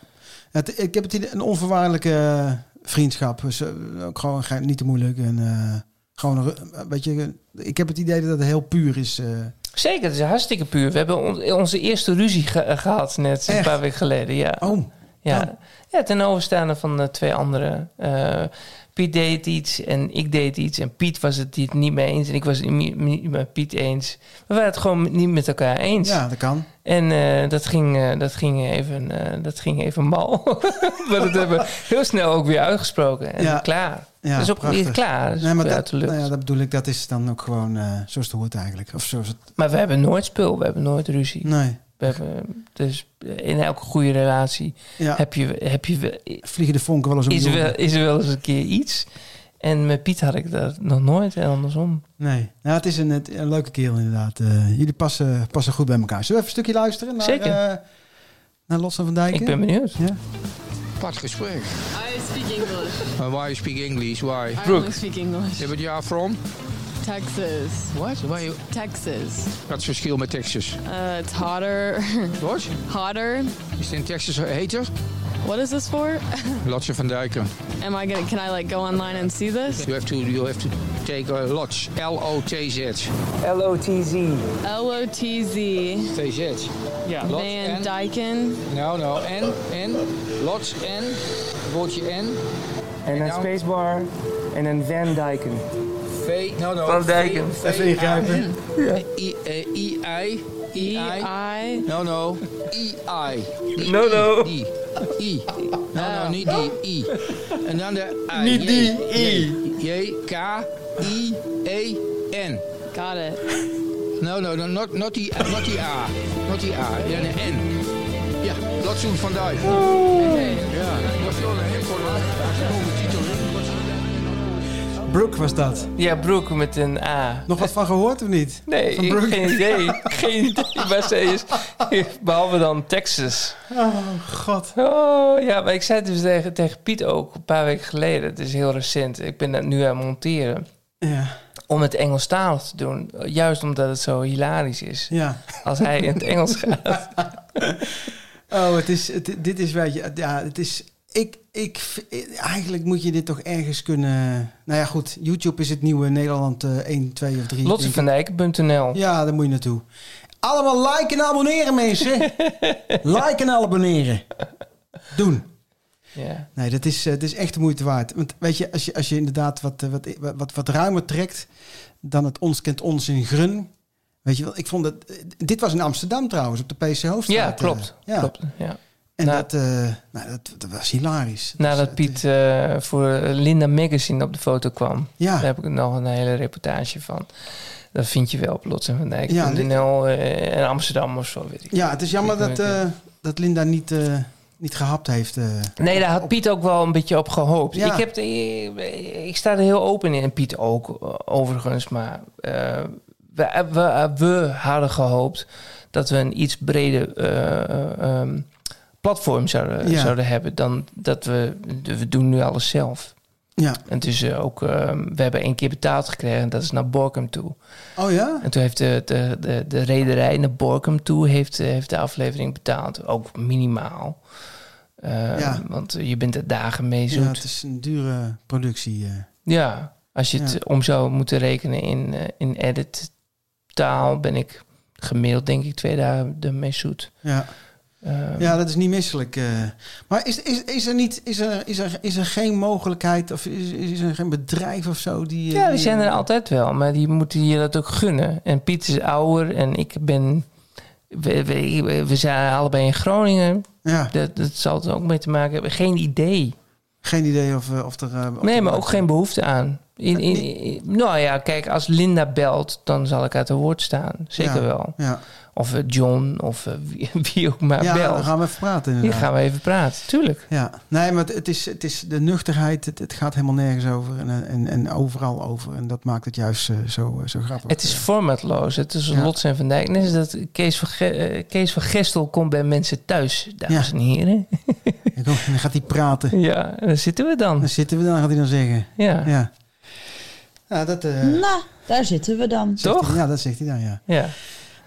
Het, ik heb het idee, een onvoorwaardelijke eh, vriendschap. Dus, eh, ook gewoon niet te moeilijk. En, eh, gewoon, een beetje, ik heb het idee dat het heel puur is. Zeker, het is hartstikke puur. We hebben on- onze eerste ruzie ge- gehad net een paar weken geleden. Ja. Oh, Ja, ja ten overstaande van de twee anderen. Eh, Piet deed iets en ik deed iets. En Piet was het niet niet mee eens. En ik was het niet met Piet eens. We waren het gewoon niet met elkaar eens. ja, dat kan. En eh, dat, ging, eh, dat, ging even, eh, dat ging even mal. maar dat hebben we heel snel ook weer uitgesproken. En Ja. klaar. Ja, dat is ook prachtig. weer klaar. Dat Nee, maar dat, uit de lucht. nou ja, dat bedoel ik, dat is dan ook gewoon zoals het hoort eigenlijk. Of zoals het... Maar we hebben nooit spul. We hebben nooit ruzie. Nee. We hebben, dus in elke goede relatie Ja. heb je, heb je, wel- Vliegen de vonken wel eens om is, er wel, is er wel eens een keer iets. En met Piet had ik dat nog nooit en andersom. Nee, nou, het is een, een leuke kerel inderdaad. Eh, jullie passen, passen goed bij elkaar. Zullen we even een stukje luisteren naar, Zeker. eh, naar Los van Dijken? Ik ben benieuwd. Ja? Apart gesprek. I speak English. Why you speak English? Why? I only speak English. Yeah, but you are from? Texas. What? Why? Texas. Wat is het verschil met Texas? Uh, it's hotter. What? hotter. Is het in Texas heter? What is this for? Lotje van Dijken. Am I gonna? Can I like go online and see this? You have to, you have to take a Lodge. L-O-T-Z. L-O-T-Z. L O T Z. T-Z. Ja. Lot Van en- Dyken. Nou, nou. En, en. Lodge en. Woordje en. En een nou- spacebar en een Van Dijken. V. Nou, nou. Van Dijken. Even ingrijpen. I, I-I. E I-I. I. No, no. No, I, no. Die. I. No, no, niet die. I. En dan de I. Niet die, I. J. J. K. I. E. N. Got it. No, no, no, not, not, die, not die A. Not die A. Ja, een N. Ja, Lotsoen van Dijk. Ja, dat is wel een heel de. Brooke was dat. Ja, Broek met een A. Nog wat van gehoord of niet? Nee, Van Brooke? geen idee. geen idee waar ze is. Behalve dan Texas. Oh, god. Oh, ja, maar ik zei het dus tegen, tegen Piet ook een paar weken geleden. Het is heel recent. Ik ben dat nu aan het monteren. Ja. om het Engelstalig te doen. Juist omdat het zo hilarisch is. Ja. Als hij in het Engels gaat. Oh, het is, het, dit is, weet je, ja, het is, ik, ik, v- eigenlijk moet je dit toch ergens kunnen, nou ja goed, YouTube is het nieuwe Nederland eh 1, 2 of 3. Lottevandijk.nl Ja, daar moet je naartoe. Allemaal liken en abonneren mensen. liken en abonneren. Doen. Nee, dat is, eh, dat is echt de moeite waard. Want weet je, als je, als je inderdaad wat, eh, wat, wat, wat ruimer trekt dan het ons kent ons in Grun. Weet je wel, ik vond eh, Dit was in Amsterdam trouwens, op de PC Hoofdstraat. Ja, eh, klopt. ja. klopt ja. En Nou- dat, eh, nou, dat, dat was hilarisch. Nadat Piet eh, voor Linda Magazine op de foto kwam. Ja. Daar heb ik nog een hele reportage van. Dat vind je wel op Lots en Van Dijk. Ja, NL eh, en Amsterdam of zo, weet ik. Ja, het is jammer dat, dat Linda niet, niet gehapt heeft. Nee, daar had Piet ook wel een beetje op gehoopt. Ja. Ik, heb, ik, ik sta er heel open in. En Piet ook, overigens. Maar we, we, we hadden gehoopt dat we een iets breder eh, eh, ehm, platform zouden, Ja. zouden hebben. Dan dat we... We doen nu alles zelf. Ja. En eh, ook... eh, we hebben één keer betaald gekregen. En dat is naar Borkum toe. Oh ja? En toen heeft de, de, de, de rederij naar Borkum toe heeft, eh, heeft de aflevering betaald. Ook minimaal. Eh, Ja. Want je bent er dagen mee Ja, zoet. het is een dure productie. eh. Ja, als je het Ja. om zou moeten rekenen in, in edit taal, ben ik gemiddeld denk ik twee dagen ermee zoet. Ja. Ehm, ja, dat is niet misselijk. eh. Maar is, is, is, er niet, is, er, is, er, is er geen mogelijkheid of is, is er geen bedrijf of zo die. eh, Ja, die die- zijn er altijd wel, maar die moeten je dat ook gunnen. En Piet is ouder en ik ben... We, we, we zijn allebei in Groningen. Ja. Dat, dat zal er ook mee te maken hebben. Geen idee. Geen idee of, eh, of er. of Nee, maar ook geen behoefte aan. In, in, in- nou ja, kijk, als Linda belt, dan zal ik uit het woord staan. Zeker Ja, wel. ja. Of eh, John, of eh, wie, wie ook maar ja, belt. dan gaan we even praten. Hier inderdaad. gaan we even praten, tuurlijk. Ja, nee, maar het, is, het is de nuchterheid. Het, het gaat helemaal nergens over en, en, en overal over. En dat maakt het juist eh, zo, eh, zo grappig. Het is formatloos. Het is Ja. Lots en Van Dijk. Net als dat Kees van, Ge- eh, Kees van Gestel komt bij mensen thuis, dames en heren. En dan gaat hij praten. Ja, daar zitten we dan. Dan zitten we dan, gaat hij dan zeggen. Ja. Ja, ja dat... eh, Nou, daar zitten we dan. hij- ja, dat zegt hij dan, ja. Ja.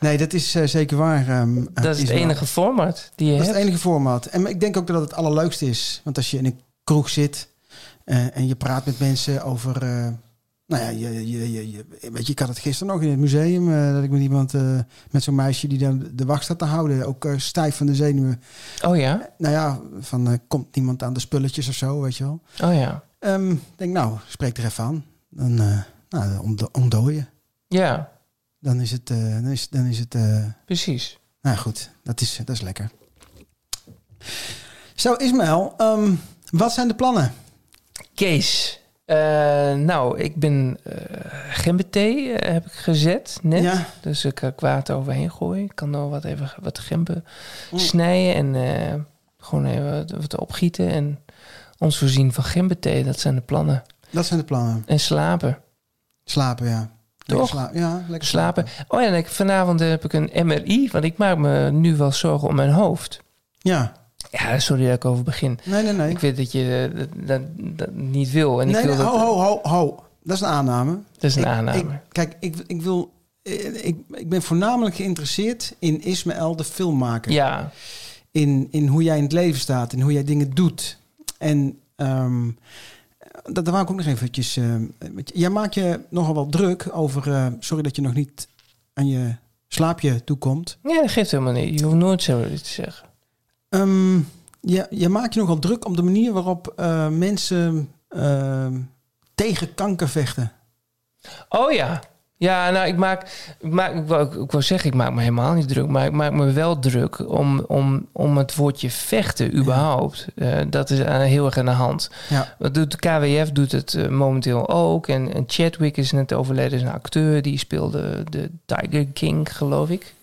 Nee, dat is eh, zeker waar. ehm, Dat is het waar. enige format die je Dat is hebt. het enige format. En ik denk ook dat het allerleukste is. Want als je in een kroeg zit eh, en je praat met mensen over... eh, nou ja, je, je, je, je- weet je, ik had het gisteren nog in het museum... eh, dat ik met iemand, eh, met zo'n meisje die dan de wacht staat te houden... ook eh, stijf van de zenuwen. Oh ja? Nou ja, van eh, komt niemand aan de spulletjes of zo, weet je wel. Oh ja. Ehm, ik denk, nou, spreek er even aan. Dan eh nou, ontdo- ontdooien. Ja, Dan is het... eh, dan is, dan is het eh, precies. nou goed, dat is, dat is lekker. Zo, Ismaël, ehm, wat zijn de plannen? Kees. eh, nou, ik ben eh, heb ik gezet net. Ja. Dus ik kan kwaad overheen gooien. Ik kan nog wat even wat gember Mm. snijden en gewoon even wat, wat opgieten. En ons voorzien van gemberthee. Dat zijn de plannen. Dat zijn de plannen. En slapen. Slapen, ja. Toch? sla- ja, lekker Slapen. Oh ja, en ik, vanavond heb ik een MRI. Want ik maak me nu wel zorgen om mijn hoofd. Ja. Ja, sorry dat ik over begin. Nee, nee, nee. Ik weet dat je eh, dat, dat, dat niet wil. En nee, ik wil nee, dat, ho, ho, ho, ho. Dat is een aanname. Dat is een Ik- aanname. ik- kijk, ik, ik wil... eh, Ik, ik ben voornamelijk geïnteresseerd in Ismaël, de filmmaker. Ja. In, in hoe jij in het leven staat en hoe jij dingen doet. En ehm, dat, daar wou ik ook nog eventjes... eh, jij maakt je nogal wel druk over... eh, sorry dat je nog niet aan je slaapje toekomt. Ja, dat geeft helemaal niet. Je hoeft nooit zo iets te zeggen. Ehm, je, je maakt je nogal druk op de manier waarop eh, mensen ehm, tegen kanker vechten. Oh ja. Ja, nou, ik maak, ik maak ik, wou, ik wou zeggen, ik maak me helemaal niet druk, maar ik maak me wel druk om, om, om het woordje vechten überhaupt. Eh, dat is aan, heel erg aan de hand. Ja. Wat doet de KWF doet het eh, momenteel ook. En, en Chadwick is net overleden, is een acteur die speelde de Tiger King, geloof ik.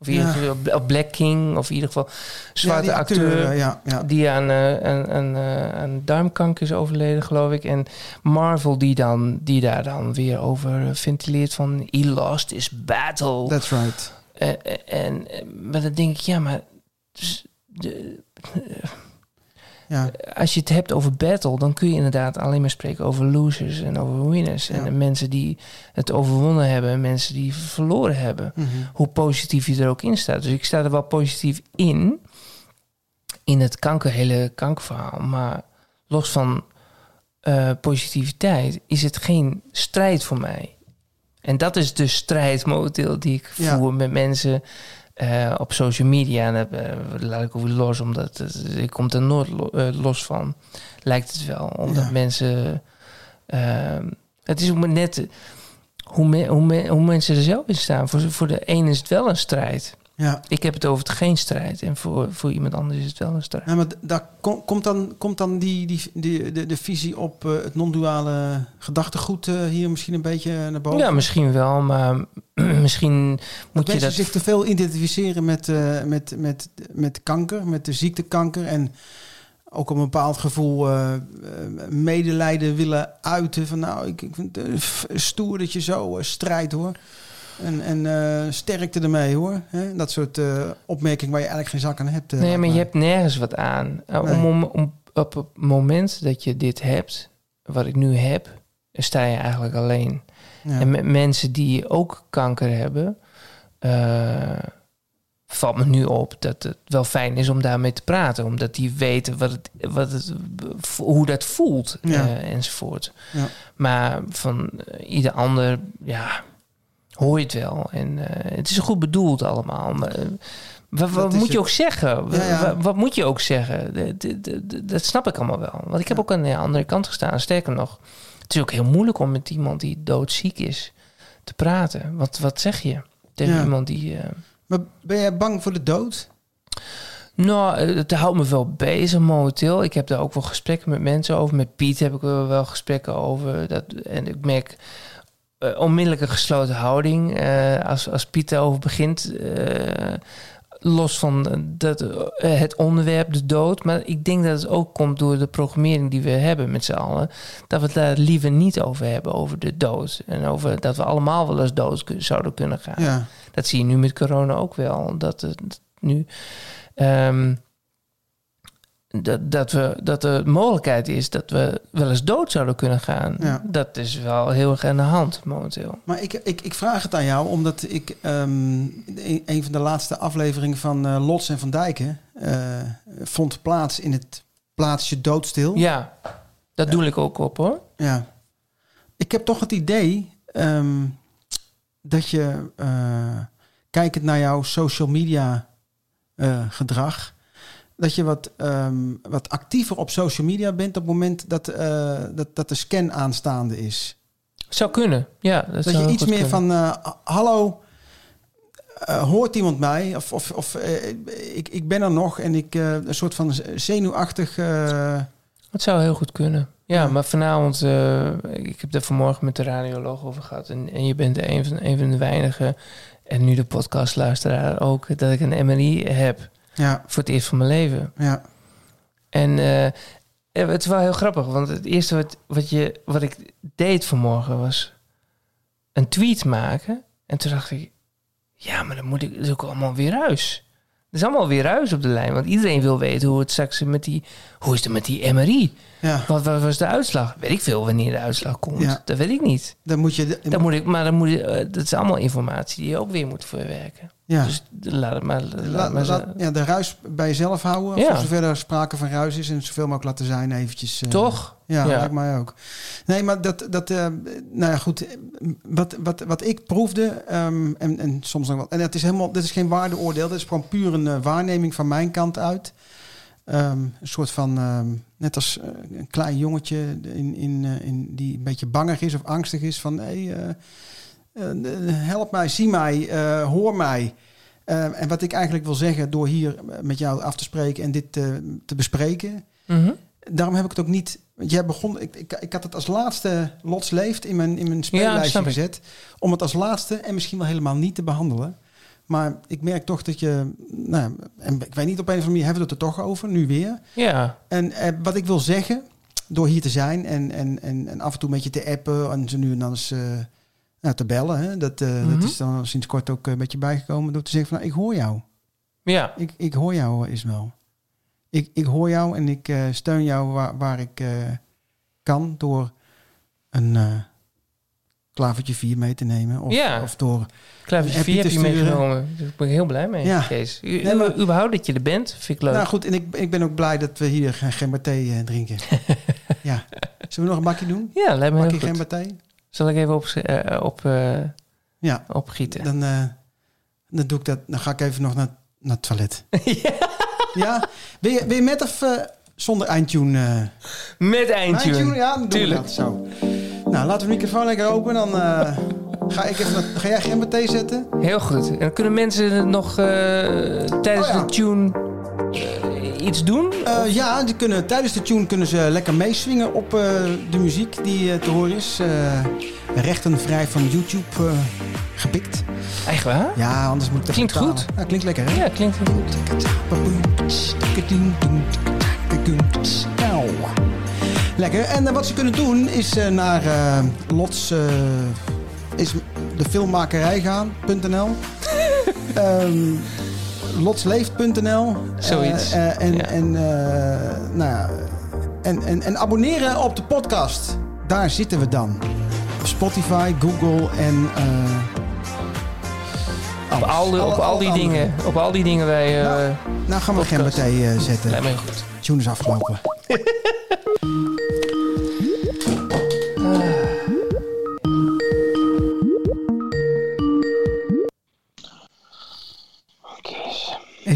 Of in ieder geval Black King, of in ieder geval zwarte acteur, acteur, ja, ja. die aan, eh, aan, aan, eh, duimkanker is overleden, geloof ik. En Marvel die, dan, die daar dan weer over ventileert van he lost his battle. That's right. Eh, eh, en, eh, maar dan denk ik, ja, maar... dus de- eh, Ja. Als je het hebt over battle, dan kun je inderdaad alleen maar spreken over losers en over winners. Ja. En mensen die het overwonnen hebben en mensen die verloren hebben. Mhm. Hoe positief je er ook in staat. Dus ik sta er wel positief in. In het kanker, hele kankerverhaal. Maar los van eh, positiviteit is het geen strijd voor mij. En dat is de strijd momenteel die ik Ja. voer met mensen eh, op social media. En dat eh, laat ik ook weer los, omdat het, ik kom er nooit lo- eh, los van. Lijkt het wel. Omdat Ja. mensen... eh, het is ook net hoe, me- hoe, me- hoe mensen er zelf in staan. Voor, voor de een is het wel een strijd. Ja. Ik heb het over het geen strijd. En voor, voor iemand anders is het wel een strijd. Ja, maar daar kom- komt dan, komt dan die, die, die, de, de visie op eh, het non-duale gedachtegoed eh, hier misschien een beetje naar boven? Ja, misschien wel, maar misschien moet dat je dat... zich te veel identificeren met, eh, met, met, met kanker, met de ziekte kanker. En ook een bepaald gevoel eh, medelijden willen uiten. Van nou, ik, ik vind het stoer dat je zo strijdt hoor. En, en eh, sterkte ermee hoor. Dat soort eh, opmerkingen waar je eigenlijk geen zak aan hebt. eh, Nee, maar je hebt nergens wat aan. Uh, Nee. Om, om, om- op het moment dat je dit hebt, wat ik nu heb, sta je eigenlijk alleen. Ja. En met mensen die ook kanker hebben, valt me nu op dat het wel fijn is om daarmee te praten. Omdat die weten wat het, wat het, hoe dat voelt Ja. enzovoort. Ja. Maar van ieder ander, ja, hoor je het wel. En eh, het is goed bedoeld allemaal. Maar, wat Dat moet je ook zeggen? Ja, ja. Wat, wat moet je ook zeggen? De- dat snap ik allemaal wel. Want ik heb ook aan de andere kant gestaan. Sterker nog, het is ook heel moeilijk om met iemand die doodziek is te praten. Wat, wat zeg je tegen Ja. iemand die... eh, Maar ben jij bang voor de dood? nou, eh, het houdt me wel bezig momenteel. Ik heb daar ook wel gesprekken met mensen over. Met Piet heb ik wel gesprekken over. Dat, en ik merk eh, onmiddellijk een gesloten houding. eh, als, als Piet daarover begint. eh, los van dat, het onderwerp, de dood. Maar ik denk dat het ook komt door de programmering die we hebben met z'n allen. Dat we het daar liever niet over hebben, over de dood. En over dat we allemaal wel eens dood zouden kunnen gaan. Ja. Dat zie je nu met corona ook wel. Dat het nu. ehm, dat, dat, we, dat de mogelijkheid is dat we wel eens dood zouden kunnen gaan. Ja. Dat is wel heel erg aan de hand momenteel. Maar ik, ik, ik vraag het aan jou omdat ik ehm, een, een van de laatste afleveringen van eh, Lots en Van Dijken eh, vond plaats in het plaatsje Doodstil. Ja, dat doe ik ook op hoor. Ja. Ik heb toch het idee ehm, dat je, eh, kijkend naar jouw social media gedrag, dat je wat, ehm, wat actiever op social media bent op het moment dat, eh, dat, dat de scan aanstaande is. Zou kunnen, ja. Dat, Dat, je iets meer kunnen. van, eh, hallo, eh, hoort iemand mij? Of, of, of ik, ik ben er nog en ik een soort van zenuwachtig... Het zou heel goed kunnen. Ja, maar vanavond, ik heb er vanmorgen met de radioloog over gehad. En, en je bent een van, een van de weinigen, en nu de podcastluisteraar ook, dat ik een MRI heb. Ja. Voor het eerst van mijn leven. Ja. En eh, het is wel heel grappig, want het eerste wat, wat, je, wat ik deed vanmorgen was een tweet maken. En toen dacht ik, ja, maar dan moet ik, is ook allemaal weer ruis. Er is allemaal weer ruis op de lijn, want iedereen wil weten hoe het straks met die, hoe is het met die MRI? Ja. Wat, wat was de uitslag? Weet ik veel wanneer de uitslag komt. Ja. Dat weet ik niet. Dan moet je... de- Dan moet ik, maar dan moet je, eh, dat is allemaal informatie die je ook weer moet verwerken. Ja. Dus laat het maar. Laat maar laat- ja, de ruis bij jezelf houden. Ja. Voor zover er sprake van ruis is. En zoveel mogelijk laten zijn eventjes. eh, Toch? Ja, Ja. lijkt mij ook. Nee, maar dat... dat eh, nou ja, goed. Wat, wat, wat ik proefde... ehm, en, en soms nog wat... En het is helemaal... Dit is geen waardeoordeel. Dit is gewoon puur een eh, waarneming van mijn kant uit. Ehm, een soort van... ehm, net als een klein jongetje in, in, in, die een beetje bangig is of angstig is. Van... Hey, help mij, zie mij, eh, hoor mij. Eh, en wat ik eigenlijk wil zeggen door hier met jou af te spreken en dit eh, te bespreken. Mhm. Daarom heb ik het ook niet. Want jij begon. Ik, ik, ik had het als laatste Lots leeft in mijn, in mijn speellijstje gezet. Om het als laatste en misschien wel helemaal niet te behandelen. Maar ik merk toch dat je. Nou, en ik weet niet, op een of andere manier hebben we het er toch over, nu weer. Ja. En eh, wat ik wil zeggen, door hier te zijn en, en, en, en af en toe met je te appen en zo nu en dan eens eh, nou, te bellen. Hè? Dat, eh, Mhm. dat is dan sinds kort ook een beetje bijgekomen door te zeggen van nou, ik hoor jou. Ja. Ik, ik hoor jou, Ismael. ik, ik hoor jou en ik eh, steun jou waar, waar ik eh, kan door een eh klavertje 4 mee te nemen. Of, Ja. of door Klavertje een 4 heb je meegenomen. Daar ben ik heel blij mee, Ja. Kees. U, Nee, maar- überhaupt dat je er bent, vind ik leuk. Nou goed, en ik, ik ben ook blij dat we hier geen thee eh, drinken. ja. Zullen we nog een bakje doen? Ja, lijkt me heel bakje goed. Zal ik even op, eh, op, eh, Ja. opgieten? Dan, eh, dan doe ik dat. Dan ga ik even nog naar, naar het toilet. ja. Ben je, ben je met of eh, zonder eindtune? eh? Met eindtune. Ja, dan doen Tuurlijk. we dat zo. Nou, laten we de microfoon lekker open. Dan eh, ga ik even. naar- Ga jij gember thee zetten? Heel goed. En dan kunnen mensen nog eh, tijdens Oh ja. de tune eh, iets doen? Eh, ja, die kunnen, tijdens de tune kunnen ze lekker meeswingen op eh, de muziek die eh, te horen is. Rechtenvrij van YouTube gepikt. Echt waar? Ja, anders moet ik het Klinkt betalen. goed. Ja, klinkt lekker, hè? Ja, klinkt heel goed. Lekker. En wat ze kunnen doen is naar Lots is de filmmakerij gaan.nl. Ehm lotsleeft.nl. Zoiets. Eh, eh, en, en, eh, nou ja, en, en, en abonneren op de podcast. Daar zitten we dan. Op Spotify, Google en... eh, Op alles. al, die- op Alle- al die alle dingen. Op al die dingen wij... eh, Nou gaan we geen partij eh, zetten. Lijkt heel goed. Tune is afgelopen.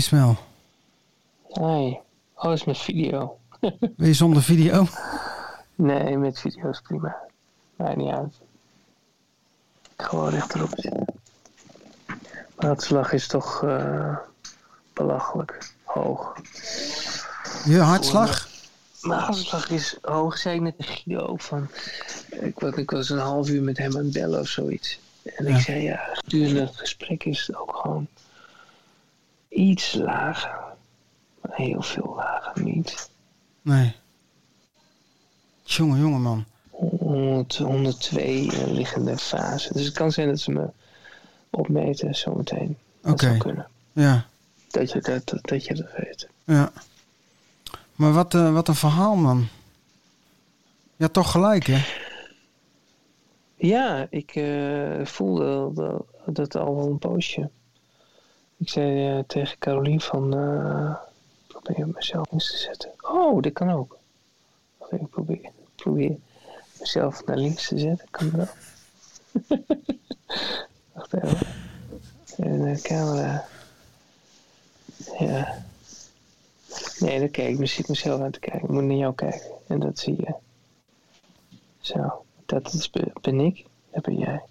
Ismael, Hi. Oh, is met video. wil je zonder video? Nee, met video is prima. Maakt niet uit. Gewoon rechterop zitten. Maar is toch eh, belachelijk hoog. Je hartslag? Mijn hartslag is hoog, zei ik net tegen Guido van... Ik was, ik was een half uur met hem aan het bellen of zoiets. En Ja. ik zei, ja, gedurende het gesprek is het ook gewoon iets lager. Heel veel lager niet. Nee. Jongen, jongen man. 100, 102 eh, liggende fase. Dus het kan zijn dat ze me opmeten zometeen. Dat Oké. zou kunnen. Ja, Dat je dat, dat, dat je dat weet. ja. Maar wat, eh, wat een verhaal man. Ja, toch gelijk hè? Ja, ik eh, voelde dat, dat al wel een poosje. Ik zei eh, tegen Carolien van... eh probeer mezelf eens te zetten. Oh, dat kan ook. Ik probeer, probeer mezelf naar links te zetten. Kan dat? Wacht even. En de camera. Ja. Nee, dan kijk ik me- mezelf aan te kijken. Ik moet naar jou kijken. En dat zie je. Zo, dat is, be- ben ik. Dat ben jij.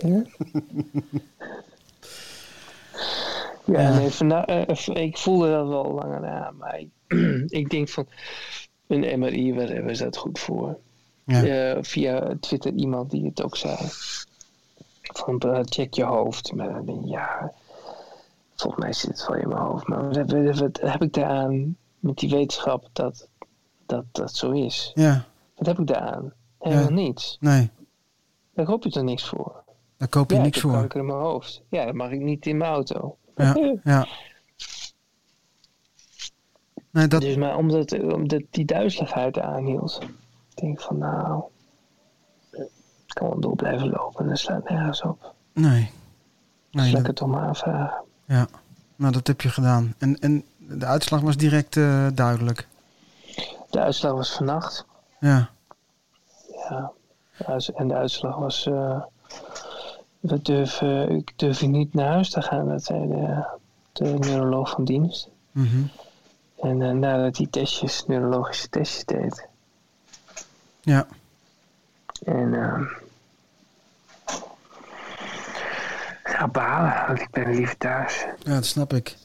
Ja, ja, nee, vanda- eh, ik voelde dat wel langer aan. Maar ik, ik denk van... Een MRI, waar hebben ze dat goed voor? Ja. Via Twitter iemand die het ook zei. Van check je hoofd. Maar dan denk ik, ja, volgens mij zit het wel in mijn hoofd. Maar wat heb, wat, wat heb ik daaraan met die wetenschap dat dat, dat zo is? Ja, Wat heb ik daaraan? Helemaal Ja. niets. nee. Daar koop je toch niks voor? Daar koop je ja, niks ik heb voor. kanker in mijn hoofd. Ja, dat mag ik niet in mijn auto. Ja, ja. Nee, dat, Dus maar omdat, omdat die duizeligheid aanhield, denk ik van nou, ik kan wel door blijven lopen en dat slaat nergens op. nee. Dus Nee, laat ik dat- het toch maar aanvragen. ja. Nou, dat heb je gedaan. En, en de uitslag was direct eh, duidelijk. De uitslag was vannacht. Ja, Ja. En de uitslag was, eh, we durven, ik durf niet naar huis te gaan, dat zei de, de neuroloog van dienst. mhm. En eh, nadat hij testjes, neurologische testjes deed. ja. En ehm ja, balen, want ik ben liever thuis. Ja, dat snap ik.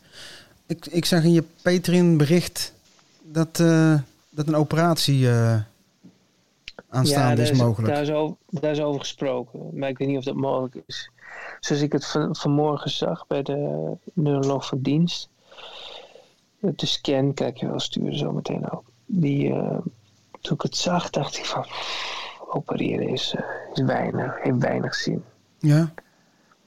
Ik, ik zag in je Patreon bericht dat, eh, dat een operatie eh, aanstaande daar is mogelijk. Daar is, over, daar is over gesproken, maar ik weet niet of dat mogelijk is. Zoals ik het van, vanmorgen zag bij de neuroloog van dienst. De scan, kijk je wel sturen zo meteen ook. Die, eh, toen ik het zag, dacht ik van... Opereren is, eh, is weinig, heeft weinig zin. Ja,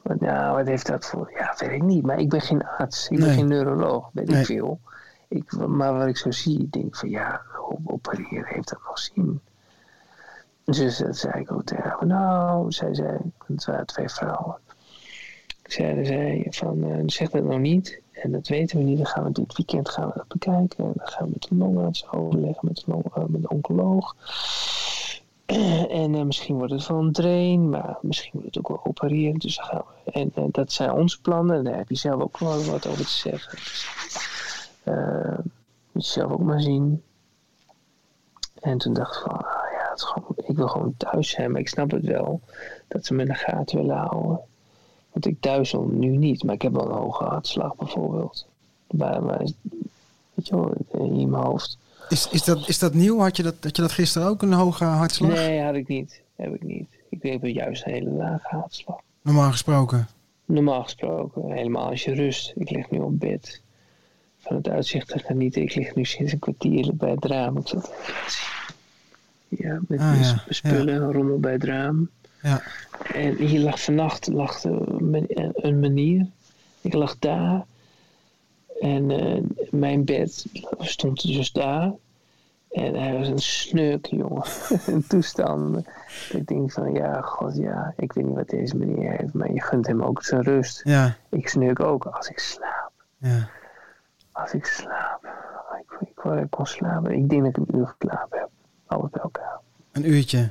Maar Nou, wat heeft dat voor... Ja, weet ik niet. Maar ik ben geen arts. Ik ben geen neuroloog. Weet Nee. ik veel. ik, maar wat ik zo zie, ik denk van ja, op, opereren heeft dat nog zin. Dus dat zei ik ook tegen haar. Nou, zei zij, het waren twee vrouwen. Zeiden zij van, eh, zeg dat nou niet. En dat weten we niet. Dan gaan we dit weekend gaan we dat bekijken. En dan gaan we met de longarts overleggen, met de, eh, met de oncoloog. En eh, misschien wordt het wel een drain, maar misschien wordt het ook wel opereren. Dus gaan we. En dat zijn onze plannen. En daar heb je zelf ook wel wat over te zeggen. Dus, moet je zelf ook maar zien. En toen dacht ik van, het is gewoon, ik wil gewoon thuis zijn. Maar ik snap het wel, dat ze me in de gaten willen houden. Want ik duizel nu niet, maar ik heb wel een hoge hartslag bijvoorbeeld. Waar, waar, weet je wel, in mijn hoofd. Is, is, dat, is dat nieuw? Had je dat, had je dat gisteren ook, een hoge hartslag? Nee, had ik niet. Heb ik niet. Ik heb juist een hele lage hartslag. Normaal gesproken. Normaal gesproken, helemaal als je rust. Ik lig nu op bed. Van het uitzicht te genieten. Ik lig nu sinds een kwartier bij het raam. Ik zat ja, met Ah, ja, spullen, rommel bij het raam. Ja. En hier lag vannacht lag er een manier. Ik lag daar. En eh, mijn bed stond dus daar. En hij was een snurk, jongen. een toestand. Ik denk van, ja, god, ja. Ik weet niet wat deze meneer heeft, maar je gunt hem ook zijn rust. Ja. Ik snurk ook als ik slaap. Ja. Als ik slaap. Ik, ik, ik kon slapen. Ik denk dat ik een uur geslapen heb. Alles bij elkaar. Een uurtje.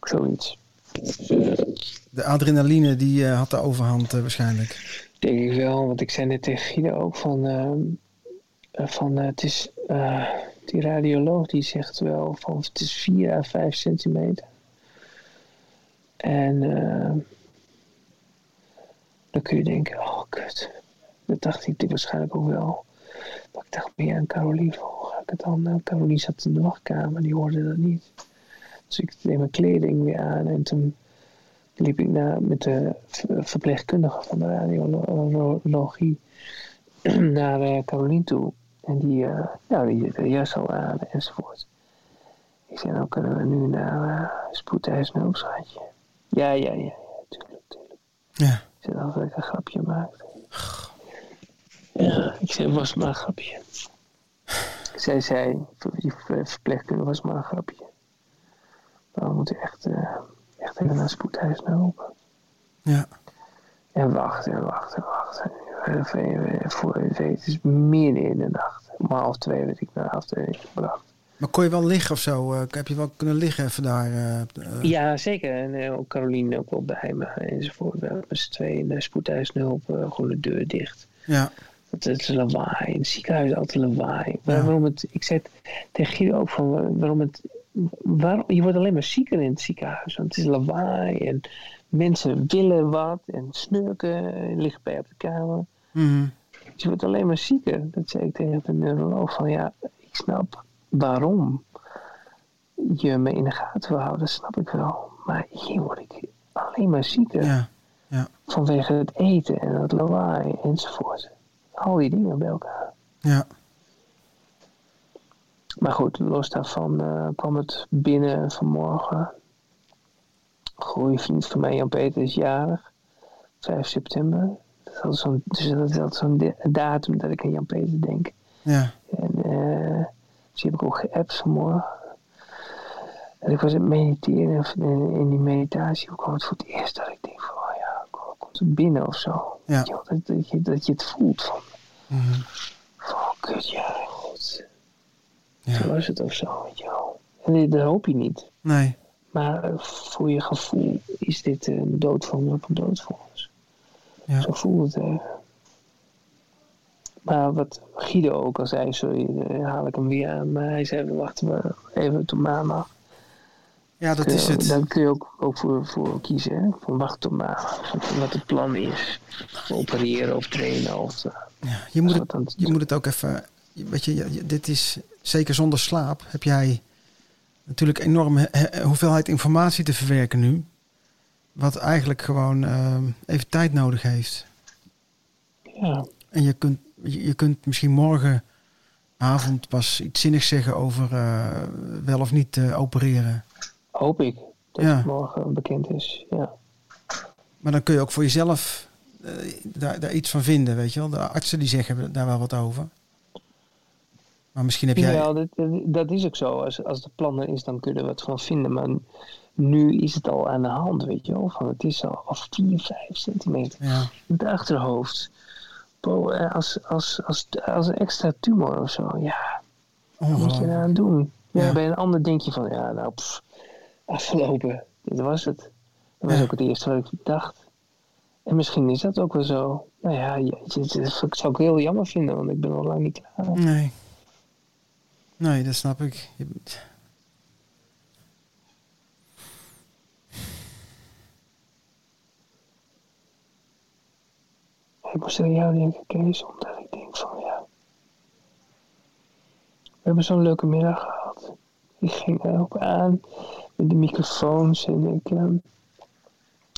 Zoiets. De adrenaline die eh, had de overhand eh, waarschijnlijk. Denk ik wel, want ik zei net tegen Guido ook van, eh, van het is, die radioloog die zegt wel van het is 4 à 5 centimeter. En dan kun je denken, oh kut. Dat dacht ik dit waarschijnlijk ook wel. Ik dacht meer aan Caroline, van, het dan? Nou, Caroline zat in de wachtkamer, die hoorde dat niet. Dus ik deed mijn kleding weer aan en toen liep ik naar, met de ver- verpleegkundige van de radiologie naar eh Caroline toe. En die, eh ja, die de jas al aan enzovoort. Ik zei, nou kunnen we nu naar uh, hulpschatje. Ja, ja, ja, ja, tuurlijk, tuurlijk. Ja. Ik zei, dat ik een grapje maakte. Ja, ik zei, was maar een grapje. Zij zei, verpleegkundige was maar een grapje. Maar we moeten echt, eh, echt even naar spoedeisende hulp. Ja. En wachten en wachten en wachten. En even- Voor je het weet is het midden in de nacht. Om half twee werd ik naar de afdeling gebracht. Maar kon je wel liggen of zo? Eh, heb je wel kunnen liggen even daar? eh, eh, Ja, zeker. En eh, ook Caroline ook wel bij me enzovoort. We hebben z'n tweeën hulp eh, gewoon de deur dicht. Ja. Het is lawaai. In het ziekenhuis is altijd lawaai. Maar Waarom het, ik zei tegen Guido ook van wa- waarom het. Waarom, je wordt alleen maar zieker in het ziekenhuis. Want het is lawaai en mensen willen wat en snurken en liggen bij op de kamer. mhm. Dus je wordt alleen maar zieker. Dat zei ik tegen de neuroloog van ja, ik snap waarom je me in de gaten wil houden, dat snap ik wel. Maar hier word ik alleen maar zieker. Ja. Ja. Vanwege het eten en het lawaai enzovoort. Al die dingen bij elkaar. Ja. Maar goed, los daarvan eh, kwam het binnen vanmorgen. Een goede vriend van mij, Jan-Peter, is jarig. 5 september. Dat is altijd zo'n, dus dat is zo'n di- datum dat ik aan Jan-Peter denk. Ja. En eh, dus die heb ik ook geappt vanmorgen. En ik was aan het mediteren en in, in die meditatie kwam het voor het eerst dat ik denk van, oh ja, komt het binnen of zo. Ja. Dat, je, dat je het voelt van, Mhm. van oh kut, ja, god. Zo was het of zo, je wel. En dat hoop je niet. Nee. Maar eh, voor je gevoel is dit een doodvonnis op een doodvonnis. Ja. Zo voelt het even. Maar wat Guido ook al zei, sorry, eh, haal ik hem weer aan. Maar hij zei, wachten we even tot maandag. Ja, dat is het. Daar kun je ook, ook voor, voor kiezen, hè? Van wachten tot maandag. Wat het plan is. Opereren of trainen of... eh, Je moet, het, je moet het ook even. Weet je, dit is zeker zonder slaap. Heb jij natuurlijk enorm he- he- hoeveelheid informatie te verwerken nu. Wat eigenlijk gewoon eh, even tijd nodig heeft. Ja. En je kunt, je, je kunt misschien morgenavond pas iets zinnigs zeggen over eh, wel of niet eh, opereren. Hoop ik dat Ja. het morgen bekend is, ja. Maar dan kun je ook voor jezelf eh, daar, daar iets van vinden, weet je wel. De artsen die zeggen daar wel wat over. Maar misschien heb jij... Ja, dat, dat- dat is ook zo. Als, als de plan er is, dan kunnen we het gewoon vinden. Maar nu is het al aan de hand, weet je wel. Van, het is al, al 4, 5 centimeter Ja. in het achterhoofd. Bo, eh, als, als, als, als een extra tumor of zo, ja. Wat moet je eraan doen? Ja, Ja. Bij een ander denk je van, ja, nou, pff, afgelopen. Dit was het. Dat was Ja. ook het eerste wat ik dacht. En misschien is dat ook wel zo. Nou ja, dat zou ik heel jammer vinden, want ik ben al lang niet klaar. Nee. Nee, dat snap ik. Je- Ik moest aan jou denken, Kees, omdat ik denk van ja. We hebben zo'n leuke middag gehad. Ik ging erop aan met de microfoons en ik, ehm,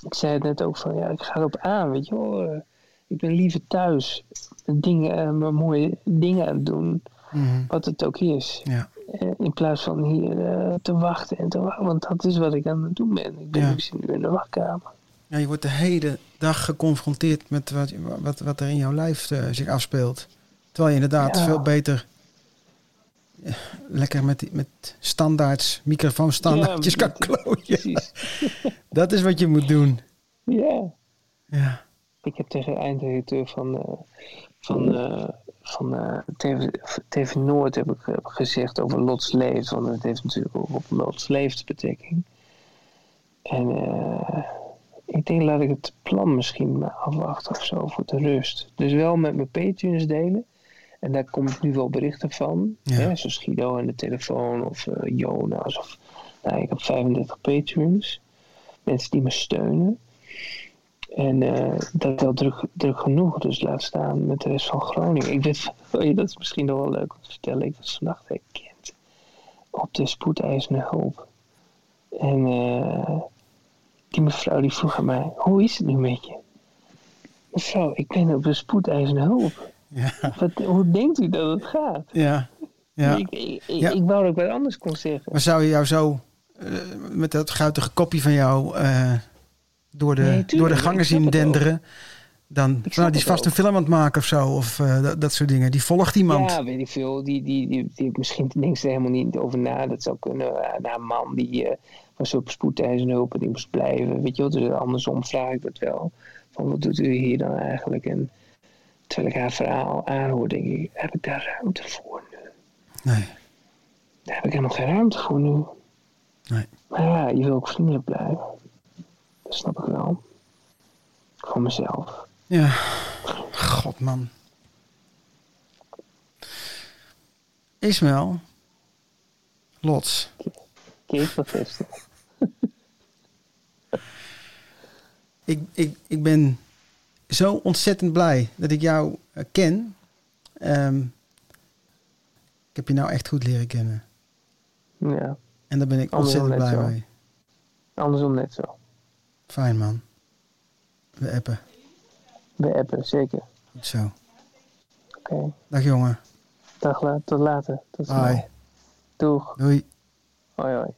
ik zei het net ook van ja, ik ga erop aan, weet je wel. eh, ik ben liever thuis dingen, maar mooie dingen aan het doen, Mhm. wat het ook is. Ja. Eh, in plaats van hier te wachten en te wachten, want dat is wat ik aan het doen ben. Ik ben Ja. ik zit nu in de wachtkamer. Ja, je wordt de hele dag geconfronteerd met wat, wat, wat er in jouw lijf zich afspeelt. Terwijl je inderdaad Ja. veel beter lekker met, met standaards, microfoonstandaardjes Ja, kan klooien. Dat is wat je moet doen. Ja. Ja. Ik heb tegen de eindredacteur van, eh, van, eh, van eh, TV, TV Noord heb ik, heb gezegd over Lots Leeft. Want het heeft natuurlijk ook op Lots Leeft betrekking. En ik denk laat ik het plan misschien afwachten of zo voor de rust. Dus wel met mijn Patreons delen. En daar komt nu wel berichten van. Ja. Hè, zoals Guido aan de telefoon of eh, Jonas. Of, nou, ik heb 35 Patreons. Mensen die me steunen. En eh, dat is wel druk, druk genoeg, dus laat staan met de rest van Groningen. Ik weet, oh dat is misschien nog wel leuk om te vertellen. Ik was vannacht herkend op de spoedeisende hulp. En eh, die mevrouw die vroeg aan mij, hoe is het nu met je? Mevrouw, ik ben op de spoedeisende hulp. Ja. Wat, hoe denkt u dat het gaat? Ja. ja. Ik, ik, ik, Ja. ik wou dat ik wat anders kon zeggen. Maar zou je jou zo eh, met dat guitige kopje van jou eh, door, de, Nee, door de gangen zien denderen? Dan, nou, die is vast een film aan het maken of zo. Of eh, dat, dat soort dingen. Die volgt iemand. Ja, weet ik veel. Die, die, die, die, misschien denkt ze er helemaal niet over na. Dat zou kunnen. Nou, een man die was op spoedeisende hulp en die moest blijven. Weet je wel, dus andersom vraag ik dat wel. Van wat doet u hier dan eigenlijk? En terwijl ik haar verhaal aanhoor, denk ik, heb ik daar ruimte voor nu? Nee. Daar heb ik helemaal geen ruimte voor nu. Nee. Maar ja, je wil ook vriendelijk blijven. Dat snap ik wel. Voor mezelf. Ja. God, man. Ismael. Lots. Kees bevestig. Ik, ik, ik ben zo ontzettend blij dat ik jou eh, ken. Ehm, ik heb je nou echt goed leren kennen. Ja. En daar ben ik Andersom ontzettend blij zo. mee. Andersom net zo. Fijn, man. We appen. We appen, zeker. Goed zo. Oké. Dag, jongen. Dag, tot later. Tot snel. Bye. Doeg. Doei. Hoi, hoi.